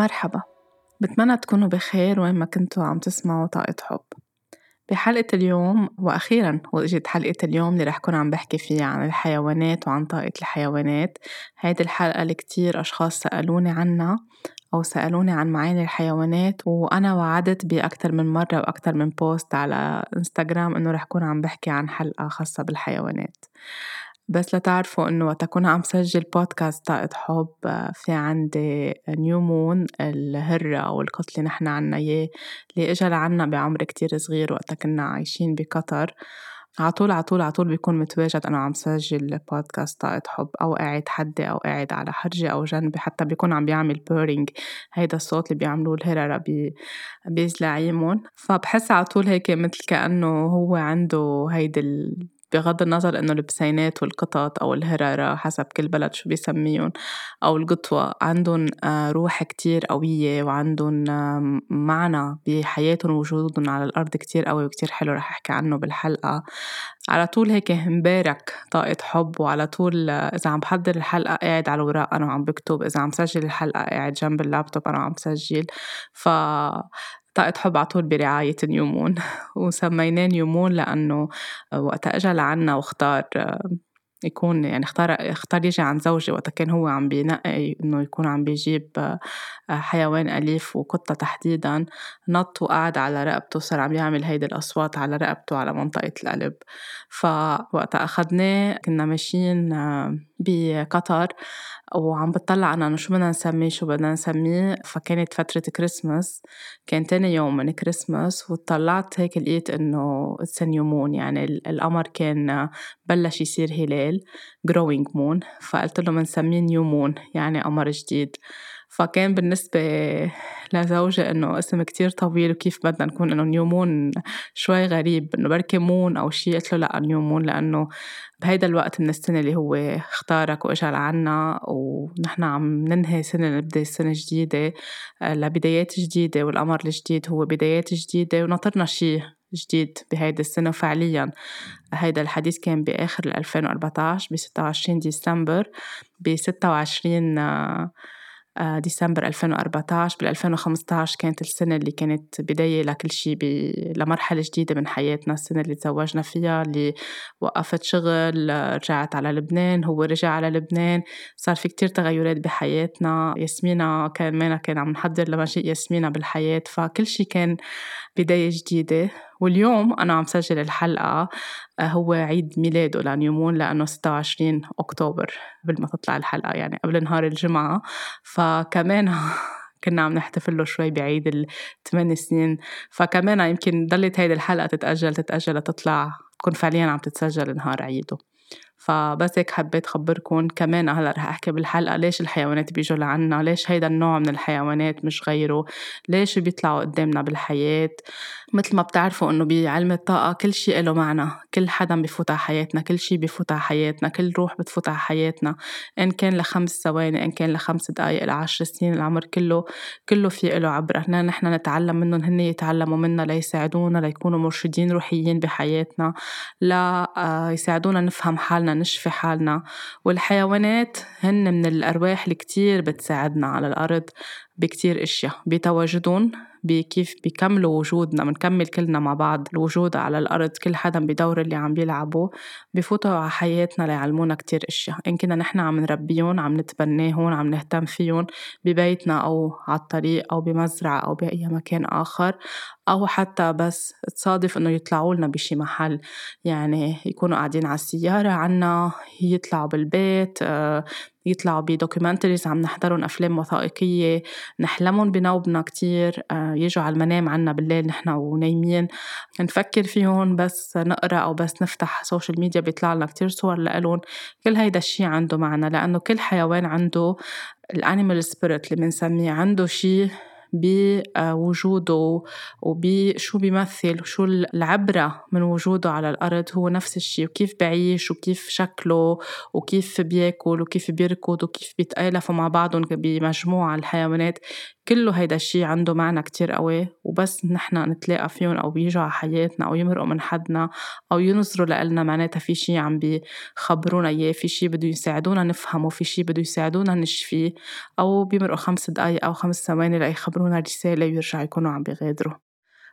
مرحبا. بتمنى تكونوا بخير وين ما كنتوا عم تسمعوا طاقة حب. بحلقة اليوم وأخيرا وإجت حلقة اليوم اللي رح كون عم بحكي فيها عن الحيوانات وعن طاقة الحيوانات. هيدي الحلقة اللي كتير أشخاص سألوني عنها أو سألوني عن معاني الحيوانات وأنا وعدت بأكثر من مرة وأكثر من بوست على إنستغرام إنه رح كون عم بحكي عن حلقة خاصة بالحيوانات. بس لتعرفوا إنه وقت أكون عم سجل بودكاست طاقة حب في عندي نيو مون الهرة أو القط اللي نحن عنا إياه اللي إجا لعنا بعمر كتير صغير وقتها كنا عايشين بقطر. عطول عطول عطول بيكون متواجد أنا عم سجل بودكاست طاقة حب أو قاعد حدي أو قاعد على حرجي أو جنبي حتى بيكون عم بيعمل purring هيدا الصوت اللي بيعملوه الهررة بزلاعيمون فبحس عطول هيك مثل كأنه هو عنده هيدي بغض النظر إنه البسينات والقطط أو الهرارة حسب كل بلد شو بيسميهم أو القطوة عندهم آه، روح كتير قوية وعندهم معنى بحياتهم ووجودهم على الأرض كتير قوي وكتير حلو رح أحكي عنه بالحلقة. على طول هيك مبارك طاقة حب وعلى طول آه، إذا عم بحضر الحلقة قاعد على الوراق أنا وعم بكتب إذا عم سجل الحلقة قاعد جنب اللابتوب أنا وعم سجل. ف طاقة حب عطول برعاية نيومون. وسميناه نيومون لأنه وقتها إجا لعنا واختار يكون يعني اختار اختار يجي عن زوجي وقتها كان هو عم بينقي إنه يكون عم بيجيب حيوان أليف وقطة تحديدا. نط وقعد على رقبته صار عم يعمل هيدي الأصوات على رقبته على منطقة القلب. فوقتها أخدناه كنا ماشيين بقطر. وعم بطلع أنا شو بدنا نسميه شو بدنا نسميه؟ فكانت فترة كريسماس كان تاني يوم من كريسماس وطلعت هيك لقيت إنه it's moon يعني القمر كان بلش يصير هلال growing moon. فقلت له بنسميه new moon يعني قمر جديد. فكان بالنسبة لزوجي إنه اسم كتير طويل وكيف بدنا نكون إنه نيومون شوي غريب إنه بركي مون أو شي. قلت له لأ نيومون لأنه بهيدا الوقت من السنة اللي هو اختارك وإجا لعنا ونحن عم ننهي سنة نبدأ سنة جديدة لبدايات جديدة والقمر الجديد هو بدايات جديدة وناطرنا شي جديد بهيدي السنة. وفعليا هيدا الحديث كان بآخر 2014 ب 26 ديسمبر ب 26 آه، ديسمبر 2014 بال 2015 كانت السنة اللي كانت بداية لكل شيء ب... لمرحلة جديدة من حياتنا السنة اللي تزوجنا فيها اللي وقفت شغل رجعت على لبنان هو رجع على لبنان. صار في كتير تغيرات بحياتنا. ياسمينة كمان كان عم نحضر لمجيء ياسمينة بالحياة. فكل شيء كان بداية جديدة واليوم أنا عم سجل الحلقة آه، هو عيد ميلاده لنيومون لأنه 26 أكتوبر قبل ما تطلع الحلقة يعني قبل نهار الجمعة. فكمان كنا عم نحتفل له شوي بعيد الثمان سنين. فكمان يمكن ضلت هيدي الحلقة تتأجل تتأجل لتطلع تكون فعليا عم تتسجل نهار عيده فبس هيك حبيت خبركم كمان هلأ رح أحكي بالحلقة ليش الحيوانات بيجوا لعنا؟ ليش هيدا النوع من الحيوانات مش غيره؟ ليش بيطلعوا قدامنا بالحياة؟ مثل ما بتعرفوا إنه بعلم الطاقة كل شيء له معنى. كل حدا بفوت على حياتنا كل شيء بفوت على حياتنا كل روح بتفوت على حياتنا. إن كان لخمس ثواني إن كان لخمس دقائق لعشر سنين العمر كله كله في له عبره نحن نتعلم منهم هن يتعلموا منا ليساعدونا ليكونوا مرشدين روحيين بحياتنا لا آه، نفهم حالنا نشفي حالنا والحيوانات هن من الأرواح اللي كتير بتساعدنا على الأرض بكتير أشياء. بتواجدهم بكيف بيكملوا وجودنا بنكمل كلنا مع بعض الوجود على الأرض كل حدا بدور اللي عم بيلعبه بفوتوا على حياتنا ليعلمونا كتير أشياء. إن كنا نحن عم نربيهم عم نتبناهم عم نهتم فيهم ببيتنا أو على الطريق أو بمزرعة أو بأي مكان آخر أو حتى بس تصادف إنه يطلعوا لنا بشي محل. يعني يكونوا قاعدين على السيارة عنا يطلعوا بالبيت آه، يطلعوا ب documentaries عم نحضرهم أفلام وثائقية نحلمهم بنوبنا كتير آه، يجوا على المنام عنا بالليل نحن ونايمين. نفكر فيهم بس نقرأ أو بس نفتح social media بيطلع لنا كتير صور لإلهم. كل هيدا الشي عنده معنى لأنه كل حيوان عنده ال animal spirit اللي بنسميه عنده شي بوجوده وبشو بيمثل وشو العبرة من وجوده على الأرض هو نفس الشي وكيف بعيش وكيف شكله وكيف بياكل وكيف بيركض وكيف بيتآلفوا مع بعضهم بمجموعة الحيوانات. كله هيدا الشي عنده معنى كتير قوي وبس نحن نتلاقى فيهم أو بيجوا على حياتنا أو يمرقوا من حدنا أو ينظروا لإلنا معناتها في شي عم بيخبرونا إياه في شي بده يساعدونا نفهمه في شي بده يساعدونا نشفيه أو بيمرقوا خمس دقايق أو خمس ثواني ليخبرونا رسالة ويرجعوا يكونوا عم بيغادروا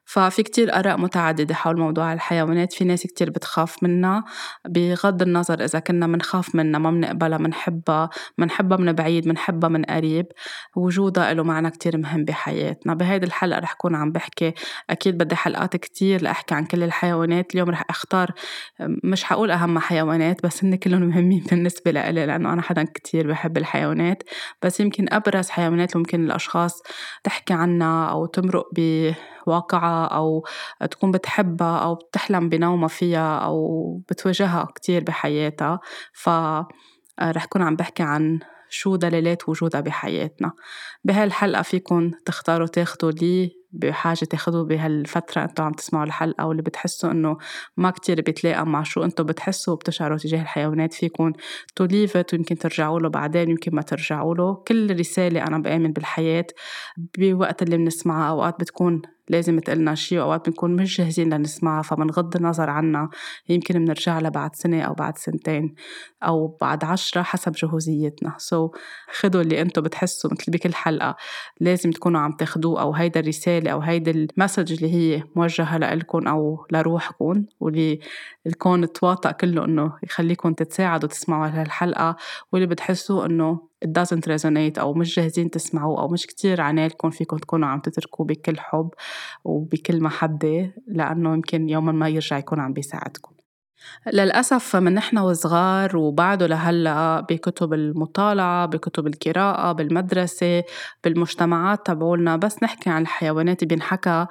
ففي كتير آراء متعددة حول موضوع الحيوانات. في ناس كتير بتخاف منها بغض النظر إذا كنا منخاف منها ما منقبلها منحبها منحبها من بعيد منحبها من قريب وجودها له معنى كتير مهم بحياتنا. بهيدي الحلقة رح كون عم بحكي أكيد بدي حلقات كتير لأحكي عن كل الحيوانات. اليوم رح أختار مش حقول أهم حيوانات بس هن كلهم مهمين بالنسبة لإلي لأنه أنا حدا كتير بحب الحيوانات. بس يمكن أبرز حيوانات ممكن الأشخاص تحكي عنها أو تمرق بواقعها أو تكون بتحبها أو بتحلم بنومها فيها أو بتواجهها كتير بحياتها. ف رح كون عم بحكي عن شو دلالات وجودها بحياتنا. بهالحلقة فيكن تختاروا تاخدوا لي بحاجة تاخدوه بهالفترة أنتوا عم تسمعوا الحلقة واللي بتحسوا إنه ما كتير بيتلاقى مع شو أنتوا بتحسوا وبتشعروا تجاه الحيوانات فيكم تو ليف ويمكن ترجعوا له بعدين يمكن ما ترجعوا له. كل رسالة أنا بآمن بالحياة بوقت اللي بنسمعها أوقات بتكون لازم تقلنا شيء وأوقات بنكون مش جاهزين لنسمعها فبنغض النظر عنها. يمكن بنرجع لها بعد سنة أو بعد سنتين أو بعد عشرة حسب جهوزيتنا so so, خدوا اللي أنتم بتحسوا مثل بكل حلقة. لازم تكونوا عم تاخدوه أو هيدا الرسالة أو هيدا ال message اللي هي موجهة لإلكم أو لروحكم واللي الكون تواطأ كله إنه يخليكم تتساعدوا تسمعوا هالحلقة واللي بتحسوا إنه it doesn't resonate أو مش جاهزين تسمعوه أو مش كتير عنالكم فيكم تكونوا عم تتركوه بكل حب وبكل محبة لأنه يمكن يوما ما يرجع يكون عم بيساعدكم. للأسف من نحن وصغار وبعده لهلأ بكتب المطالعة بكتب القراءة بالمدرسة بالمجتمعات تبعولنا بس نحكي عن الحيوانات بينحكى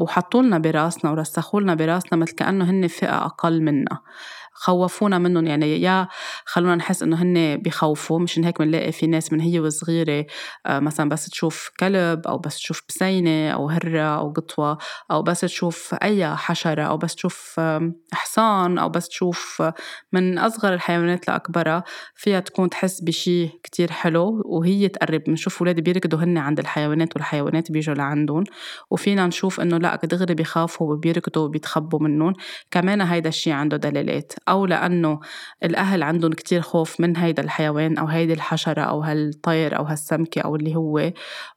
وحطولنا براسنا ورسخولنا براسنا مثل كأنه هن فئة أقل منا. خوفونا منهم. يعني يا خلونا نحس إنه هن بخوفوا مشان هيك بنلاقي في ناس من هي وصغيرة آه، مثلا بس تشوف كلب أو بس تشوف بسينة أو هرة أو قطوة أو بس تشوف أي حشرة أو بس تشوف حصان أو بس تشوف من أصغر الحيوانات لأكبرها فيها تكون تحس بشي كتير حلو وهي تقرب. بنشوف أولاد بيركضوا هن عند الحيوانات والحيوانات بيجوا لعندهم. وفينا نشوف إنه لا دغري بيخافوا وبيركضوا وبيتخبوا منهم. كمان هيدا الشي عنده دلالات. أو لأنه الأهل عندهم كتير خوف من هيدا الحيوان أو هيدي الحشرة أو هالطير أو هالسمكة أو اللي هو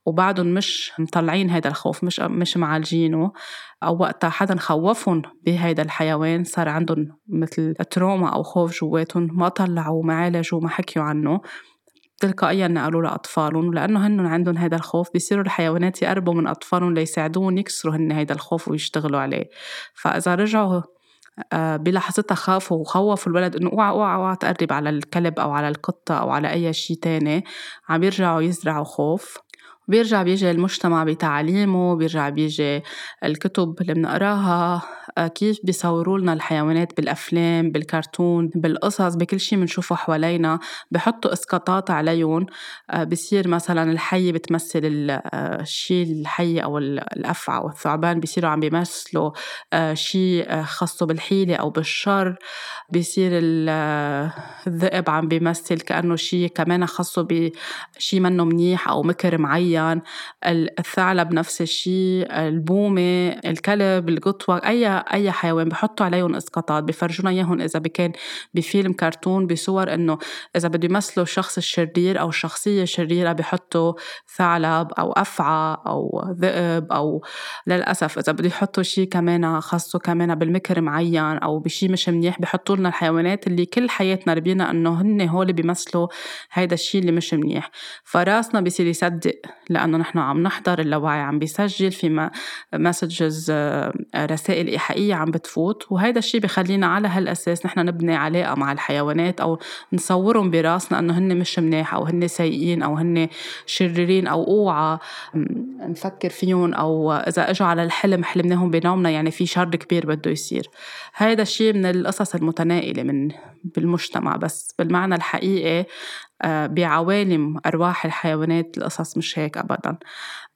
وبعدهم مش مطلعين هيدا الخوف مش مش معالجينه. أو وقتها حدا خوفهم بهيدا الحيوان صار عندهم مثل تروما أو خوف جواتهم ما طلعوا ما عالجوا ما حكيوا عنه. تلقائيا نقلوا لأطفالهم لأنه هن عندهم هذا الخوف بيصيروا الحيوانات يقربوا من أطفالهم ليساعدوهم يكسروا هن هذا الخوف ويشتغلوا عليه. فإذا رجعوا بلحظتها خافوا وخوفوا الولد إنه أوعى أوعى أوعى تقرب على الكلب أو على القطة أو على أي شيء تاني. عم يرجعوا يزرعوا خوف بيرجع بيجي المجتمع بتعليمه بيرجع بيجي الكتب اللي بنقراها. آه، كيف بيصوروا لنا الحيوانات بالأفلام بالكرتون بالقصص بكل شيء بنشوفه حوالينا. بحطوا إسقاطات عليهم. آه، بصير مثلا الحية بتمثل الشيء آه، الحي أو الأفعى أو الثعبان بصيروا عم بيمثلوا شيء خاصه بالحيلة أو بالشر. بصير الذئب عم بيمثل كأنه شيء كمان خاصه بشيء منه منيح أو مكر معين. الثعلب نفس الشيء البومة الكلب القطوة أي أي حيوان بحطوا عليهم إسقاطات بفرجونا إياهم إذا بكان بفيلم كرتون بصور إنه إذا بده يمثلوا الشخص الشرير أو الشخصيه الشريره بحطوا ثعلب أو أفعى أو ذئب أو للأسف إذا بده يحطوا شيء كمان خاصة كمان بالمكر معين أو بشيء مش منيح بحطوا لنا الحيوانات اللي كل حياتنا ربينا إنه هن هول بيمثلوا هيدا الشيء اللي مش منيح. فراسنا بصير يصدق. لأنه نحن عم نحضر اللاوعي عم بيسجل في مسجز آه، رسائل إيحائية عم بتفوت وهيدا الشيء بخلينا على هالأساس نحن نبني علاقة مع الحيوانات أو نصورهم براسنا إنه هن مش مناح أو هن سيئين أو هن شريرين أو أوعى نفكر فيهم أو إذا إجوا على الحلم حلمناهم بنومنا يعني في شر كبير بده يصير. هيدا الشيء من القصص المتنائلة من بالمجتمع بس. بالمعنى الحقيقي بعوالم أرواح الحيوانات القصص مش هيك أبدا.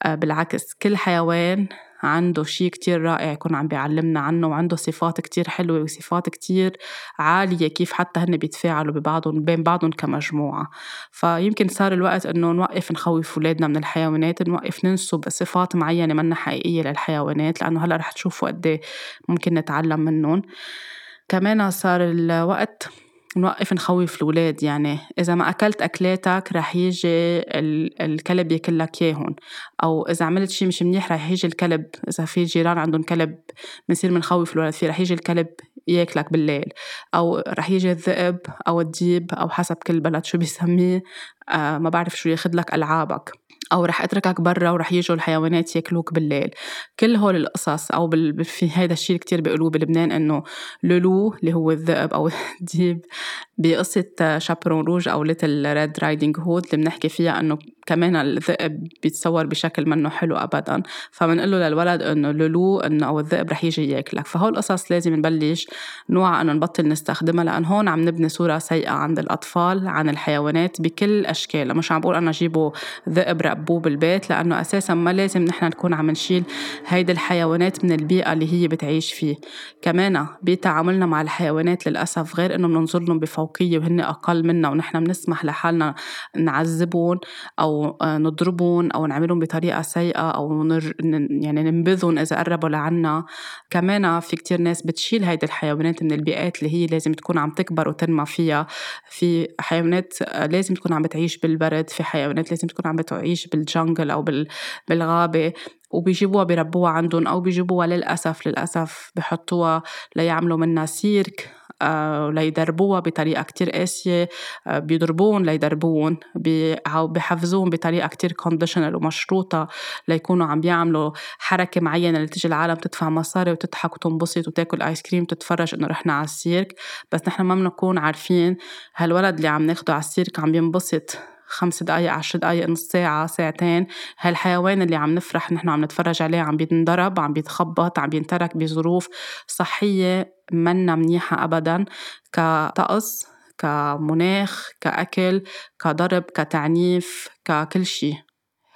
آه، بالعكس كل حيوان عنده شيء كتير رائع يكون عم بيعلمنا عنه وعنده صفات كتير حلوة وصفات كتير عالية كيف حتى هن بيتفاعلوا ببعضهم بين بعضهم كمجموعة. فيمكن صار الوقت إنه نوقف نخوف أولادنا من الحيوانات نوقف ننسب صفات معينة منا حقيقية للحيوانات لأنه هلأ رح تشوفوا قد إيه ممكن نتعلم منهم. كمان صار الوقت نوقف نخوف الأولاد يعني إذا ما أكلت أكلاتك رح يجي الكلب ياكل لك إياهم أو إذا عملت شي مش منيح رح يجي الكلب إذا في جيران عندهم كلب بنصير بنخوف الولد فيه رح يجي الكلب ياكلك بالليل أو رح يجي الذئب أو الديب أو حسب كل بلد شو بيسميه آه ما بعرف شو ياخد لك ألعابك أو رح أتركك برا ورح يجوا الحيوانات ياكلوك بالليل. كل هول القصص أو بال... في هذا الشيء كتير بيقولوه بلبنان إنه لولو اللي هو الذئب أو الديب بقصة chaperon rouge أو Little Red Riding Hood اللي بنحكي فيها إنه كمان الذئب بيتصور بشكل منه حلو أبدا. فبنقول له للولد إنه لولو إنه أو الذئب رح يجي ياكلك. فهول القصص لازم نبلش نوعى إنه نبطل نستخدمها لأن هون عم نبني صورة سيئة عند الأطفال عن الحيوانات بكل أشكالها. مش عم بقول أنا جيبوا ذئب ربوه بالبيت لأنه أساسا ما لازم نحن نكون عم نشيل هيدي الحيوانات من البيئة اللي هي بتعيش فيه. كمان بتعاملنا مع الحيوانات للأسف غير إنه بننظر لهم بفوقية وهن أقل منا ونحن بنسمح لحالنا نعذبهم نضربهم أو نعملهم بطريقة سيئة أو نر... يعني ننبذهم إذا قربوا لعنا. كمان في كتير ناس بتشيل هيدي الحيوانات من البيئات اللي هي لازم تكون عم تكبر وتنمى فيها. في حيوانات لازم تكون عم بتعيش بالبرد في حيوانات لازم تكون عم بتعيش بالجنجل أو بالغابة وبيجيبوها بيربوها عندهم أو بيجيبوها للأسف للأسف بحطوها ليعملوا منها سيرك. ليدربوها بطريقة كتير قاسية آه، بيضربون ليدربون بحفزوهم بطريقة كتير conditional ومشروطة ليكونوا عم بيعملوا حركة معينة لتجي العالم تدفع مصاري وتضحك وتنبسط وتاكل ice cream وتتفرج إنه رحنا على السيرك بس نحن ما بنكون عارفين هالولد اللي عم ناخده على السيرك عم بينبسط خمس دقايق عشر دقايق نص ساعة ساعتين. هالحيوان اللي عم نفرح نحن عم نتفرج عليه عم بينضرب عم بيتخبط عم بينترك بظروف صحية منا منيحة أبدا كطقس كمناخ كأكل كضرب كتعنيف ككل شي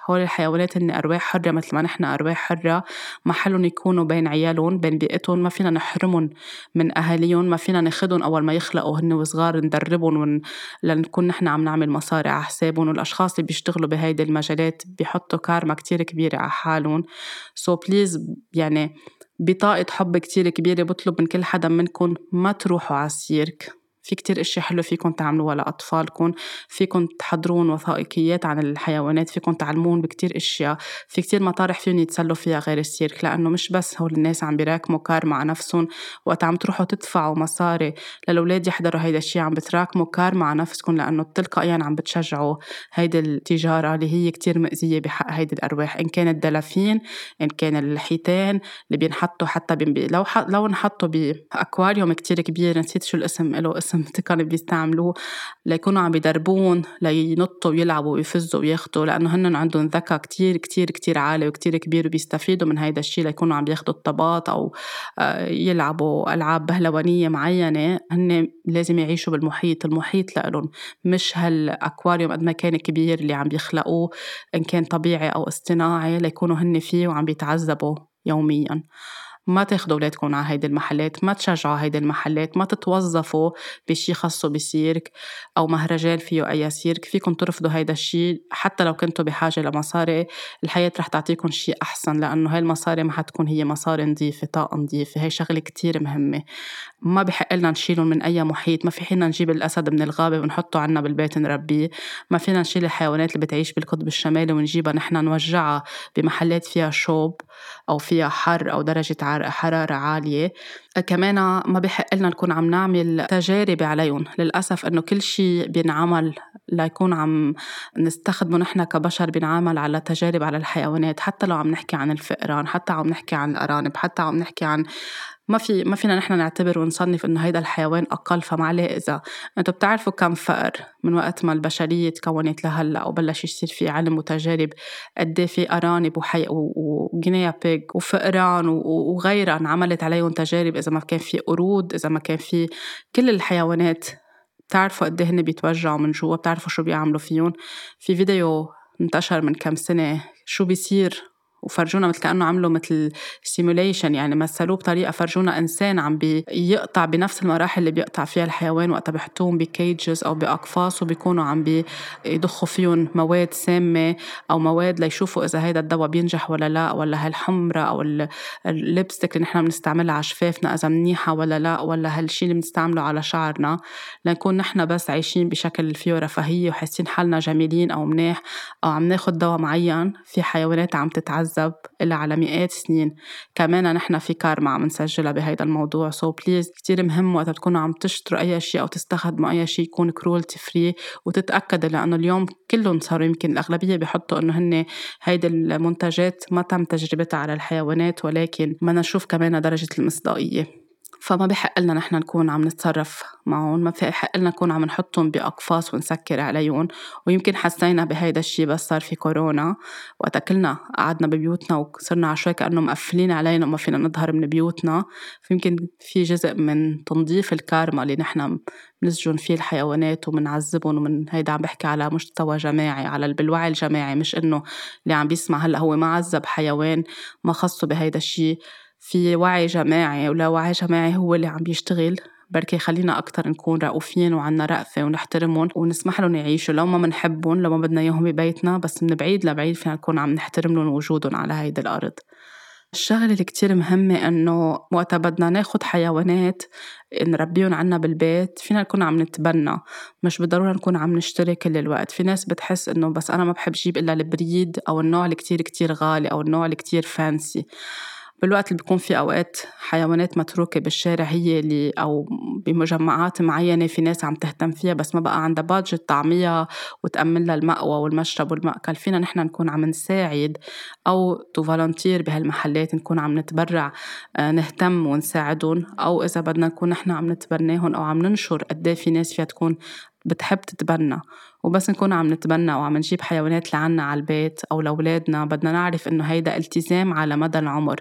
هول الحيوانات هن أرواح حرة مثل ما نحن أرواح حرة. محلهم يكونوا بين عيالهم بين بيئتهم. ما فينا نحرمهم من أهاليهم. ما فينا ناخدهم أول ما يخلقوا هن وصغار ندربهم ون... لنكون نحن عم نعمل مصاري على حسابهم. والأشخاص اللي بيشتغلوا بهيدي المجالات بيحطوا كارما كتير كبيرة على حالهم. so please يعني بطاقة حب كتير كبيرة بطلب من كل حدا منكم ما تروحوا على السيرك في كتير اشياء حلوة فيكم تعملوها لأطفالكم فيكم تحضرون وثائقيات عن الحيوانات فيكم تعلمون بكتير إشياء في كتير مطارح فيهم يتسلوا فيها غير السيرك لأنه مش بس هول الناس عم بيراكموا كار مع نفسهم وقت عم تروحوا تدفعوا مصاري للأولاد يحضروا هيدا الشيء عم بتراكموا كار مع نفسكم لأنه تلقائيا عم بتشجعوا هيدي التجارة اللي هي كتير مأذية بحق هيدي الأرواح إن كان الدلافين إن كان الحيتان اللي بينحطوا حتى بي... لو ح... لو انحطوا بأكواريوم كتير كبير نسيت شو الاسم له اسم اسم كانوا بيستعملوه ليكونوا عم يدربون لينطوا ويلعبوا ويفزوا وياخدوا لأنه هن عندهم ذكاء كتير كتير كتير عالي وكتير كبير وبيستفيدوا من هيدا الشيء ليكونوا عم ياخدوا الطبات أو آه، يلعبوا ألعاب بهلوانية معينة هن لازم يعيشوا بالمحيط المحيط لإلهم مش هالأكواريوم قد ما كان كبير اللي عم بيخلقوه إن كان طبيعي أو اصطناعي ليكونوا هن فيه وعم بيتعذبوا يوميا. ما تاخدوا أولادكم على هيدي المحلات ما تشجعوا هيدي المحلات ما تتوظفوا بشي خاصه بسيرك أو مهرجان فيه أي سيرك فيكم ترفضوا هيدا الشي حتى لو كنتوا بحاجة لمصاري. الحياة رح تعطيكم شي أحسن لأنه هاي المصاري ما حتكون هي مصاري نظيفة طاقة نظيفة هاي شغلة كتير مهمة. ما بحق لنا نشيلهم من أي محيط ما في حين نجيب الأسد من الغابة ونحطه عنا بالبيت نربيه ما فينا نشيل الحيوانات اللي بتعيش بالقطب الشمالي ونجيبها نحن نوجعها بمحلات فيها شوب أو فيها حر أو درجة حرارة عالية. كمان ما بحق لنا نكون عم نعمل تجارب عليهم. للأسف إنه كل شيء بينعمل ليكون عم نستخدمه نحن كبشر بنعمل على تجارب على الحيوانات. حتى لو عم نحكي عن الفئران حتى عم نحكي عن الأرانب حتى عم نحكي عن ما في ما فينا نحن نعتبر ونصنف إنه هيدا الحيوان أقل فما عليه إذا. أنتم بتعرفوا كم فقر من وقت ما البشرية تكونت لهلا وبلش يصير في علم وتجارب قد إيه في أرانب وحي وجنيا بيج وفئران وغيرها انعملت عليهم تجارب إذا ما كان في قرود إذا ما كان في كل الحيوانات. بتعرفوا قد هن بيتوجعوا من جوا بتعرفوا شو بيعملوا فيهم. في فيديو انتشر من كم سنة شو بيصير وفرجونا مثل كأنه عملوا مثل simulation يعني مثلوه بطريقة فرجونا إنسان عم بيقطع بنفس المراحل اللي بيقطع فيها الحيوان وقتها بحطوهم ب cages أو بأقفاص وبيكونوا عم بيضخوا فيهم مواد سامة أو مواد ليشوفوا إذا هيدا الدواء بينجح ولا لا ولا هالحمرة أو ال lipstick اللي نحن بنستعملها على شفافنا اذا منيحة ولا لا ولا هالشي اللي بنستعمله على شعرنا. لنكون نحن بس عايشين بشكل فيه رفاهيه وحاسين حالنا جميلين أو منيح أو عم ناخذ دواء معين في حيوانات عم تتعذب معذب إلا على مئات سنين. كمان نحن في كارما عم نسجلها بهيدا الموضوع. so please كتير مهم وقت تكونوا عم تشتروا أي شيء أو تستخدموا أي شيء يكون cruelty free وتتأكدوا لأنه اليوم كلهم صاروا يمكن الأغلبية بيحطوا إنه هن هيدي المنتجات ما تم تجربتها على الحيوانات ولكن بدنا نشوف كمان درجة المصداقية. فما بحق لنا نحن نكون عم نتصرف معهم ما في حق لنا نكون عم نحطهم بأقفاص ونسكر عليهم. ويمكن حسينا بهيدا الشيء بس صار في كورونا. وقتا كلنا قعدنا ببيوتنا وصرنا على شوي كأنه مقفلين علينا وما فينا نظهر من بيوتنا. فيمكن في جزء من تنظيف الكارما اللي نحن بنسجن فيه الحيوانات وبنعذبهم ومن هيدا عم بحكي على مستوى جماعي على بالوعي الجماعي مش إنه اللي عم بيسمع هلأ هو ما عذب حيوان. ما خصه بهيدا الشيء في وعي جماعي ولا وعي جماعي هو اللي عم بيشتغل. بركي خلينا أكتر نكون رؤوفين وعنا رأفة ونحترمهم ونسمح لهم يعيشوا. لو ما منحبهم لو ما بدنا إياهم ببيتنا بس من بعيد لبعيد فينا نكون عم نحترم لهم وجودهم على هيدي الأرض. الشغلة اللي كتير مهمة إنه وقتها بدنا ناخد حيوانات نربيهم عنا بالبيت فينا نكون عم نتبنى. مش بالضرورة نكون عم نشتري كل الوقت. في ناس بتحس إنه بس أنا ما بحب جيب إلا البريد أو النوع اللي كتير كتير غالي أو النوع اللي كتير فانسي بالوقت اللي بيكون في أوقات حيوانات متروكة بالشارع هي اللي أو بمجمعات معينة في ناس عم تهتم فيها بس ما بقى عندها budget تطعميها وتأمن لها المأوى والمشرب والمأكل. فينا نحن نكون عم نساعد أو to volunteer بهالمحلات نكون عم نتبرع آه، نهتم ونساعدهم. أو إذا بدنا نكون نحن عم نتبناهم أو عم ننشر قد إيه في ناس فيها تكون بتحب تتبنى. وبس نكون عم نتبنى وعم نجيب حيوانات لعنا على البيت أو لأولادنا. بدنا نعرف إنه هيدا التزام على مدى العمر.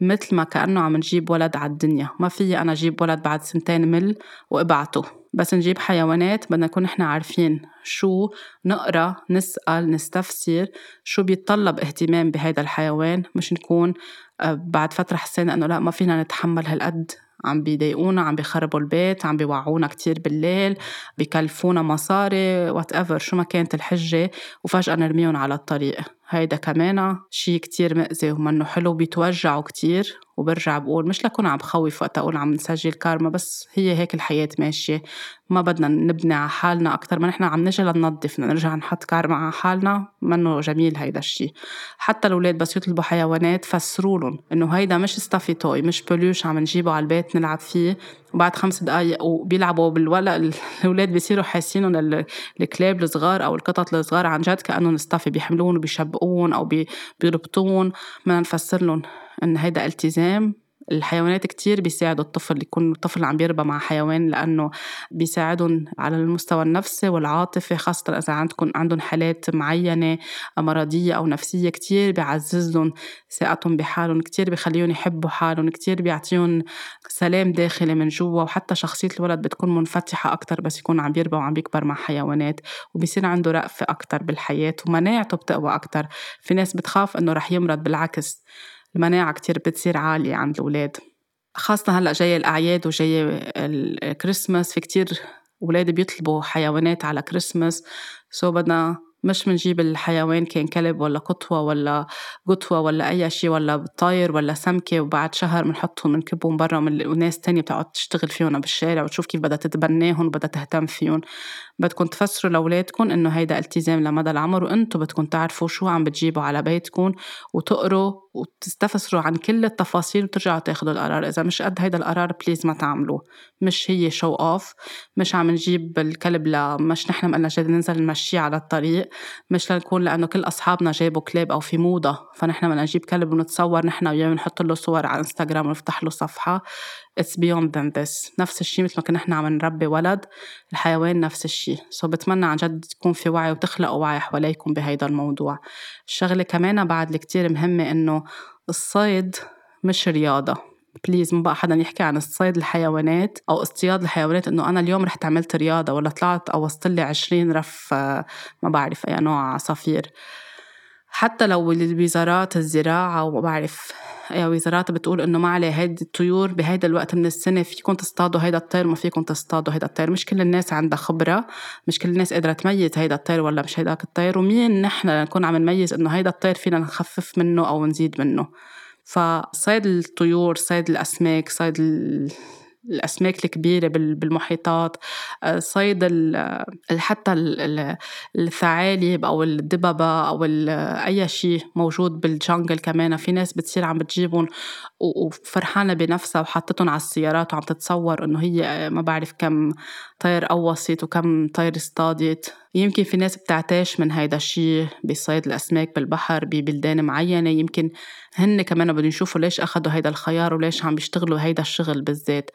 مثل ما كأنه عم نجيب ولد على الدنيا. ما في أنا أجيب ولد بعد سنتين مل وأبعته. بس نجيب حيوانات بدنا نكون إحنا عارفين شو نقرأ نسأل نستفسر شو بيتطلب اهتمام بهيدا الحيوان. مش نكون آه، بعد فترة حسينا إنه لا ما فينا نتحمل هالقد. عم بيضايقونا عم بيخربوا البيت عم بيوعونا كتير بالليل بيكلفونا مصاري whatever شو ما كانت الحجة وفجأة نرميهم على الطريق. هيدا كمان شي كتير مأذي ومنه حلو بيتوجعوا كتير. وبرجع بقول مش لكون عم بخوف وقت أقول عم نسجل كارما بس هي هيك الحياة ماشية. ما بدنا نبني على حالنا أكتر ما نحن عم نجي لننظف نرجع نحط كارما على حالنا منه جميل هيدا الشي. حتى الأولاد بس يطلبوا حيوانات فسروا لهم إنه هيدا مش stuffy toy مش peluche عم نجيبه على البيت نلعب فيه. وبعد خمس دقايق وبيلعبوا بالولد الأولاد بيصيروا حاسين الكلاب الصغار أو القطط الصغار عن جد كأنهم ستافي بيحملون وبيشبقون أو بيربطون. بدنا نفسر لهم إن هيدا التزام. الحيوانات كتير بيساعدوا الطفل يكون الطفل عم بيربى مع حيوان لأنه بيساعدهم على المستوى النفسي والعاطفي خاصة إذا عندكم عندهم حالات معينة مرضية أو نفسية كتير بيعززهم ثقتهم بحالهم كتير بخليهم يحبوا حالهم كتير بيعطيهم سلام داخلي من جوا وحتى شخصية الولد بتكون منفتحة أكتر بس يكون عم بيربى وعم بيكبر مع حيوانات وبيصير عنده رأفة أكتر بالحياة ومناعته بتقوى أكتر. في ناس بتخاف إنه رح يمرض بالعكس. المناعة كتير بتصير عالية عند الأولاد. خاصة هلأ جاي الأعياد وجاي الكريسماس في كتير أولاد بيطلبوا حيوانات على كريسماس. سو بدنا مش منجيب الحيوان كان كلب ولا قطوة ولا قطوة ولا أي شيء ولا طاير ولا سمكة وبعد شهر بنحطهم بنكبهم برا وناس تانية بتقعد تشتغل فيهم بالشارع وتشوف كيف بدها تتبناهم وبدها تهتم فيهم. بدكم تفسروا لأولادكم إنه هيدا التزام لمدى العمر وإنتم بدكم تعرفوا شو عم بتجيبوا على بيتكم وتقروا وتستفسروا عن كل التفاصيل وترجعوا تاخدوا القرار. إذا مش قد هيدا القرار بليز ما تعملوه مش هي شو أوف مش عم نجيب الكلب لمش نحن قلنا جاي ننزل نمشيه على الطريق مش لنكون لأنه كل أصحابنا جابوا كلاب أو في موضة فنحن بدنا نجيب كلب ونتصور نحن وياه ونحط له صور على انستغرام ونفتح له صفحة. It's beyond than this. نفس الشيء مثل ما كنا نحن عم نربي ولد الحيوان نفس الشيء. so بتمنى عن جد تكون في وعي وتخلقوا وعي حواليكم بهيدا الموضوع. الشغلة كمان بعد اللي كتير مهمة إنه الصيد مش رياضة. please ما بقى حدا يحكي عن صيد الحيوانات أو اصطياد الحيوانات إنه أنا اليوم رحت عملت رياضة ولا طلعت قوصت لي عشرين رف آه، ما بعرف أي نوع عصافير حتى لو الوزارات الزراعة وما بعرف أي وزارات بتقول إنه ما عليه هيدي الطيور بهيدا الوقت من السنة فيكم تصطادوا هيدا الطير ما فيكم تصطادوا هيدا الطير. مش كل الناس عندها خبرة مش كل الناس قادرة تميز هيدا الطير ولا مش هيداك الطير. ومين نحن نكون عم نميز إنه هيدا الطير فينا نخفف منه أو نزيد منه؟ فصيد الطيور صيد الأسماك صيد الأسماك الكبيرة بالمحيطات آه، صيد حتى الثعالب أو الدببة أو أي شيء موجود بالجنجل كمان. في ناس بتصير عم بتجيبهم وفرحانة بنفسها وحطتهم على السيارات وعم تتصور إنه هي آه، ما بعرف كم طير قوصت وكم طير اصطادت يمكن في ناس بتعتاش من هيدا الشيء بصيد الأسماك بالبحر ببلدان معينة يمكن هن كمان بدهم يشوفوا ليش أخدوا هيدا الخيار وليش عم بيشتغلوا هيدا الشغل بالذات.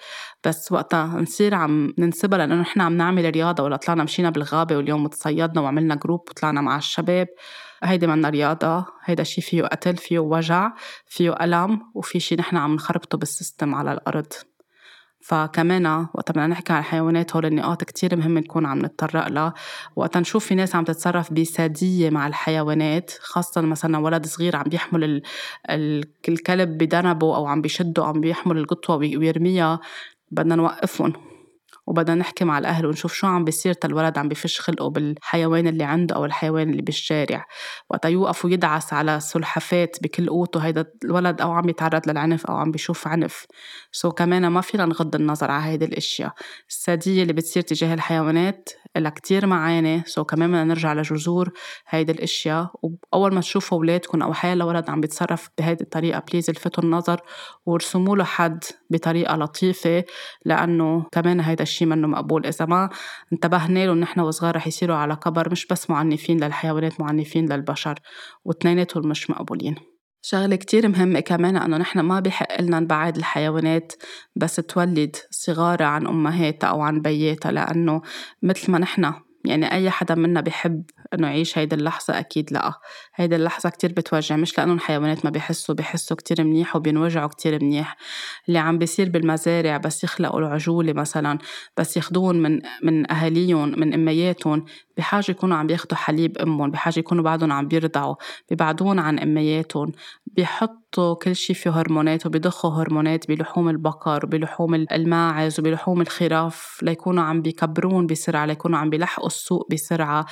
بس وقتها نصير عم ننسبها لأنه نحن عم نعمل رياضة ولا طلعنا مشينا بالغابة واليوم تصيدنا وعملنا جروب وطلعنا مع الشباب. هيدي منا رياضة هيدا شي فيه قتل فيه وجع فيه ألم وفي شي نحن عم نخربطه بالسيستم على الأرض. فكمان وقت بدنا نحكي عن الحيوانات هول النقاط كتير مهم نكون عم نتطرق لها. وقت نشوف في ناس عم تتصرف بسادية مع الحيوانات خاصة مثلا ولد صغير عم بيحمل الكلب بدنبه أو عم بيشده عم بيحمل القطوة ويرميها بدنا نوقفهم. وبدنا نحكي مع الأهل ونشوف شو عم بيصير تا الولد عم بفش خلقه بالحيوان اللي عنده أو الحيوان اللي بالشارع. وقتا يوقف ويدعس على سلحفات بكل قوته هيدا الولد أو عم يتعرض للعنف أو عم بيشوف عنف. so كمان ما فينا نغض النظر على هيدي الأشياء. السادية اللي بتصير تجاه الحيوانات لها كتير معاني. so كمان بدنا نرجع لجذور هيدي الأشياء. وأول ما تشوفوا أولادكم أو حيلا ولد عم بيتصرف بهيدي الطريقة please الفتوا النظر وارسموا له حد بطريقة لطيفة لأنه كمان هيدا الشيء منه مقبول. إذا ما انتبهنا له نحن وصغار رح يصيروا على كبر مش بس معنفين للحيوانات معنفين للبشر. واثنيناتهم مش مقبولين. شغلة كتير مهمة كمان إنه نحن ما بحق لنا نبعد الحيوانات بس تولد صغارها عن أمهاتها أو عن بياتها لأنه مثل ما نحن يعني أي حدا منا بحب إنه يعيش هيدي اللحظة أكيد لأ. هيدي اللحظة كتير بتوجع مش لأنه الحيوانات ما بيحسوا بيحسوا كتير منيح وبينوجعوا كتير منيح. اللي عم بيصير بالمزارع بس يخلقوا العجولة مثلا بس ياخدون من من أهاليهم من أمياتهم بحاجة يكونوا عم بياخدوا حليب أمهم بحاجة يكونوا بعدهم عم بيرضعوا بيبعدون عن أمياتهم بيحطوا كل شي فيه هرمونات وبيضخوا هرمونات بلحوم البقر وبلحوم الماعز وبلحوم الخراف ليكونوا عم بيكبرون بسرعة ليكونوا عم بيلحقوا السوق بسرعة.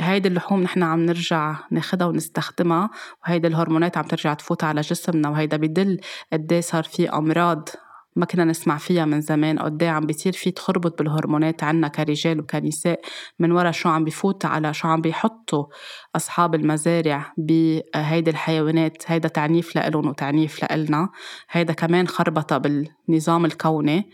هيدي اللحوم نحن عم نرجع ناخدها ونستخدمها وهيدي الهرمونات عم ترجع تفوت على جسمنا وهيدا بدل قد إيه صار في أمراض ما كنا نسمع فيها من زمان قد إيه عم بيصير في تخربط بالهرمونات عنا كرجال وكنساء من ورا شو عم بفوت على شو عم بيحطوا أصحاب المزارع بهيدي الحيوانات هيدا تعنيف لإلهم وتعنيف لإلنا هيدا كمان خربطة بالنظام الكوني.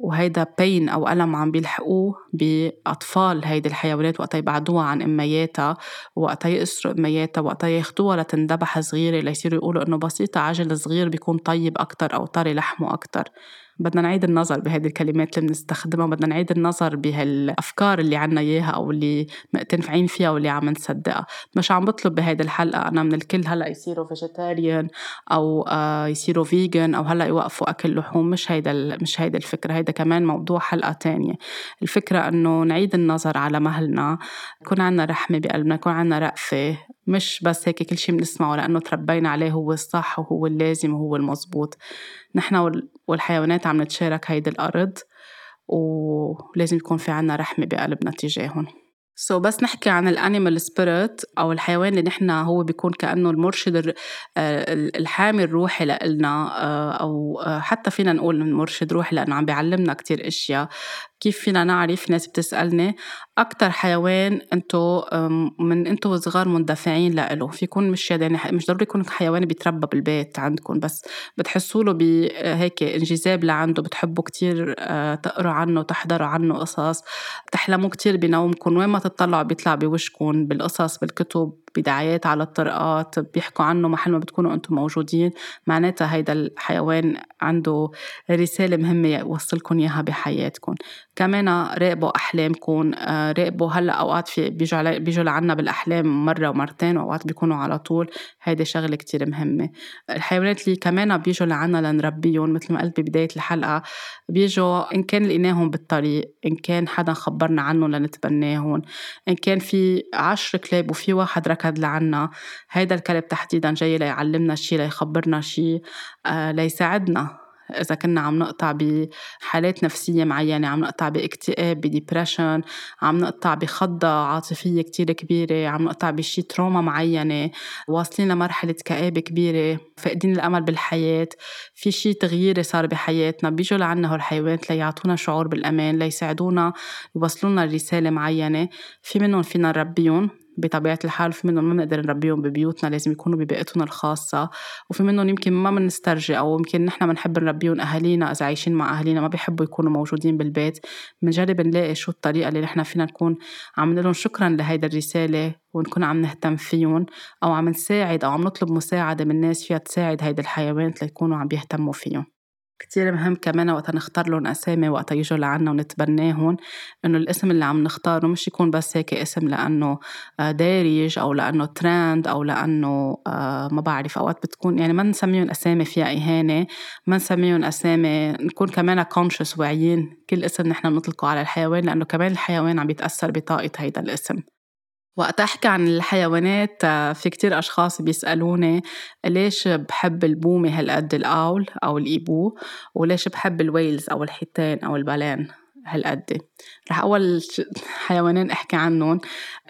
وهيدا بين أو ألم عم بيلحقوه بأطفال هيدي الحيوانات وقتا يبعدوها عن أمياتها وقتا يأسروا امياتها وقتا ياخدوها لتندبح صغيرة ليصيروا يقولوا إنه بسيطة عجل صغير بيكون طيب أكتر أو طري لحمه أكتر. بدنا نعيد النظر بهذه الكلمات اللي بنستخدمها بدنا نعيد النظر بهالأفكار اللي عنا إياها أو اللي مقتنعين فيها واللي عم نصدقها. مش عم بطلب بهيدي الحلقة أنا من الكل هلأ يصيروا vegetarian أو آه، يصيروا vegan أو هلأ يوقفوا أكل لحوم مش هيدا مش هيدا الفكرة هيدا كمان موضوع حلقة تانية. الفكرة إنه نعيد النظر على مهلنا يكون عنا رحمة بقلبنا يكون عنا رأفة مش بس هيك كل شيء بنسمعه لأنه تربينا عليه هو الصح وهو اللازم وهو المزبوط. نحن والحيوانات عم نتشارك هيدي الأرض ولازم يكون في عنا رحمة بقلبنا تجاههم. so بس نحكي عن ال animal spirit أو الحيوان اللي نحن هو بيكون كأنه المرشد آه، الحامي الروحي لإلنا آه، أو آه، حتى فينا نقول مرشد روحي لإنه عم بيعلمنا كتير أشياء. كيف فينا نعرف ناس بتسألني؟ أكتر حيوان أنتو من أنتو صغار مندفعين لإله في يكون مش يعني مش ضروري يكون حيوان بيتربى بالبيت عندكم بس بتحسوا له بهيك انجذاب لعنده بتحبوا كتير آه، تقروا عنه تحضروا عنه قصص بتحلموا كتير بنومكم. وين ما تطلعوا بيطلع بوشكم بالقصص بالكتب. بدعايات على الطرقات بيحكوا عنه محل ما بتكونوا أنتم موجودين. معناتها هيدا الحيوان عنده رسالة مهمة يوصلكم إياها بحياتكم كمان راقبوا أحلامكم آه، راقبوا هلأ أوقات في بيجوا بيجوا لعنا بالأحلام مرة ومرتين وأوقات بيكونوا على طول. هيدي شغلة كتير مهمة. الحيوانات اللي كمان بيجوا لعنا لنربيهم مثل ما قلت ببداية الحلقة بيجوا إن كان لقيناهم بالطريق إن كان حدا خبرنا عنهم لنتبناهم إن كان في عشر كلاب وفي واحد ركض لعنا. هيدا الكلب تحديدا جاي ليعلمنا شي ليخبرنا شي آه ليساعدنا. إذا كنا عم نقطع بحالات نفسية معينة عم نقطع باكتئاب ب depression عم نقطع بخضة عاطفية كتير كبيرة عم نقطع بشي trauma معينة واصلين لمرحلة كآبة كبيرة فاقدين الأمل بالحياة. في شي تغيير صار بحياتنا. بيجوا لعنا هالحيوانات ليعطونا شعور بالأمان ليساعدونا يوصلونا رسالة معينة. في منهم فينا نربيهم. بطبيعة الحال في منهم ما بنقدر نربيهم ببيوتنا لازم يكونوا ببيئتنا الخاصة. وفي منهم يمكن ما بنسترجي أو يمكن نحن بنحب نربيهم أهالينا إذا عايشين مع أهالينا ما بيحبوا يكونوا موجودين بالبيت. بنجرب نلاقي شو الطريقة اللي نحن فينا نكون عم لهم شكرا لهيدا الرسالة ونكون عم نهتم فيهم أو عم نساعد أو عم نطلب مساعدة من ناس فيها تساعد هيدا الحيوانات ليكونوا عم بيهتموا فيهم. كتير مهم كمان وقت نختار لهم أسامي وقت يجوا لعنا ونتبناهم إنه الاسم اللي عم نختاره مش يكون بس هيك اسم لأنه آه، دارج أو لأنه ترند أو لأنه آه، ما بعرف أوقات بتكون يعني ما نسميهم أسامي فيها إهانة ما نسميهم أسامي نكون كمان conscious واعيين كل اسم نحن بنطلقه على الحيوان لأنه كمان الحيوان عم يتأثر بطاقة هيدا الاسم. وقت أحكي عن الحيوانات آه، في كتير أشخاص بيسألوني ليش بحب البومة هالقد ال owl أو ال hibou؟ وليش بحب ال whales أو الحيتان أو ال baleines هالقد؟ رح أول حيوانين أحكي عنهم.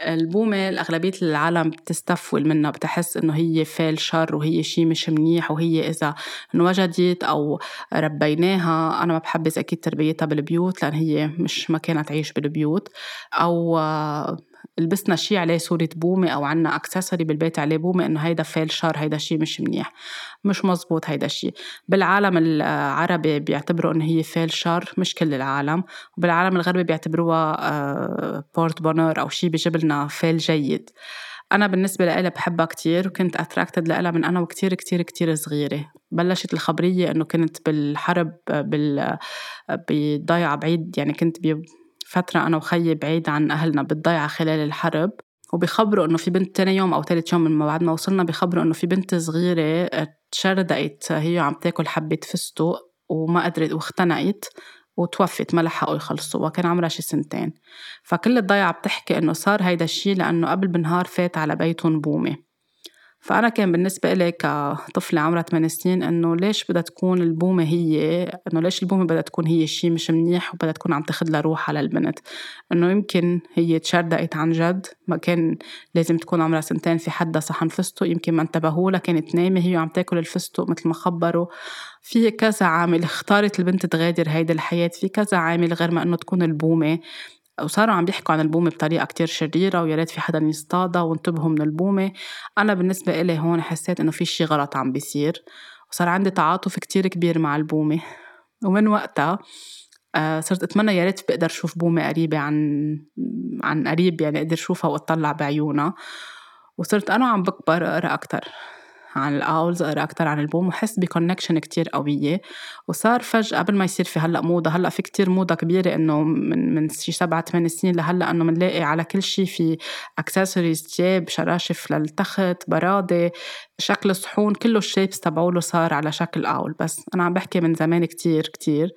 البومة الأغلبية العالم بتستفول منها بتحس إنه هي فعل شر وهي شي مش منيح وهي إذا انوجدت أو ربيناها أنا ما بحبذ أكيد تربيتها بالبيوت لأن هي مش ما كانت تعيش بالبيوت. أو لبسنا شيء عليه صورة بومة أو عنا أكسسوري بالبيت عليه بومة إنه هيدا فعل شر هيدا شيء مش منيح. مش مزبوط هيدا الشيء بالعالم العربي بيعتبروا إنه هي فعل شر مش كل العالم. وبالعالم الغربي بيعتبروها بورت آه، بونور أو شيء بيجيب لنا فعل جيد. أنا بالنسبة لإلي بحبها كتير وكنت أتراكتد لإلها من أنا وكتير كتير كتير صغيرة. بلشت الخبرية إنه كنت بالحرب بال بضيعة بعيد يعني كنت فترة أنا وخيي بعيد عن أهلنا بالضيعة خلال الحرب وبيخبروا إنه في بنت تاني يوم أو تالت يوم من بعد ما وصلنا بيخبروا إنه في بنت صغيرة تشردقت هي عم تاكل حبة فستق وما قدرت واختنقت وتوفت ما لحقوا يخلصوا وكان عمرها شي سنتين. فكل الضيعة بتحكي إنه صار هيدا الشي لأنه قبل بنهار فات على بيتهم بومة. فأنا كان بالنسبة إلي كطفلة عمرها 8 سنين إنه ليش بدها تكون البومة هي إنه ليش البومة بدها تكون هي شيء مش منيح وبدها تكون عم تاخد لها روحها للبنت؟ إنه يمكن هي تشردقت عن جد ما كان لازم تكون عمرها سنتين في حدا صحن فستق يمكن ما انتبهوا لها كانت نايمة هي عم تاكل الفستق مثل ما خبروا. في كذا عامل اختارت البنت تغادر هيدي الحياة في كذا عامل غير ما إنه تكون البومة. وصاروا عم بيحكوا عن البومة بطريقة كتير شريرة ويا ريت في حدا يصطادها وانتبهوا من البومة. أنا بالنسبة إلي هون حسيت إنه في شي غلط عم بيصير وصار عندي تعاطف كتير كبير مع البومة. ومن وقتها آه، صرت أتمنى يا ريت بقدر أشوف بومة قريبة عن عن قريب يعني أقدر اشوفها وأطلع بعيونها. وصرت أنا عم بكبر أقرأ أكثر عن ال owls أقرأ أكتر عن البوم وحس ب connection كتير قوية. وصار فجأة قبل ما يصير في هلأ موضة هلأ في كتير موضة كبيرة إنه من من شي سبعة ثمان سنين لهلأ إنه بنلاقي على كل شي في أكسسوارز تياب شراشف للتخت برادي شكل صحون كله ال shapes تبعوله صار على شكل owl. بس أنا عم بحكي من زمان كتير كتير.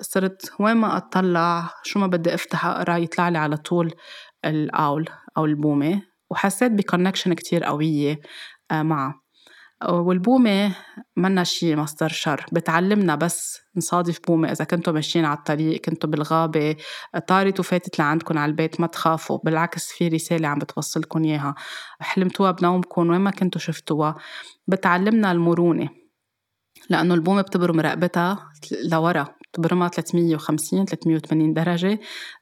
صرت وين ما أطلع شو ما بدي أفتح أقرأ يطلع لي على طول الأول أو البومة. وحسيت بكونكشن كتير قوية آه، معه. والبومة منا شي مصدر شر بتعلمنا بس نصادف بومة إذا كنتوا ماشيين على الطريق كنتوا بالغابة طارت وفاتت لعندكم على البيت ما تخافوا بالعكس في رسالة عم بتوصلكم إياها. حلمتوها بنومكم وين ما كنتوا شفتوها. بتعلمنا المرونة لأنه البومة بتبرم رقبتها لورا. بتبرمها 350 380 درجة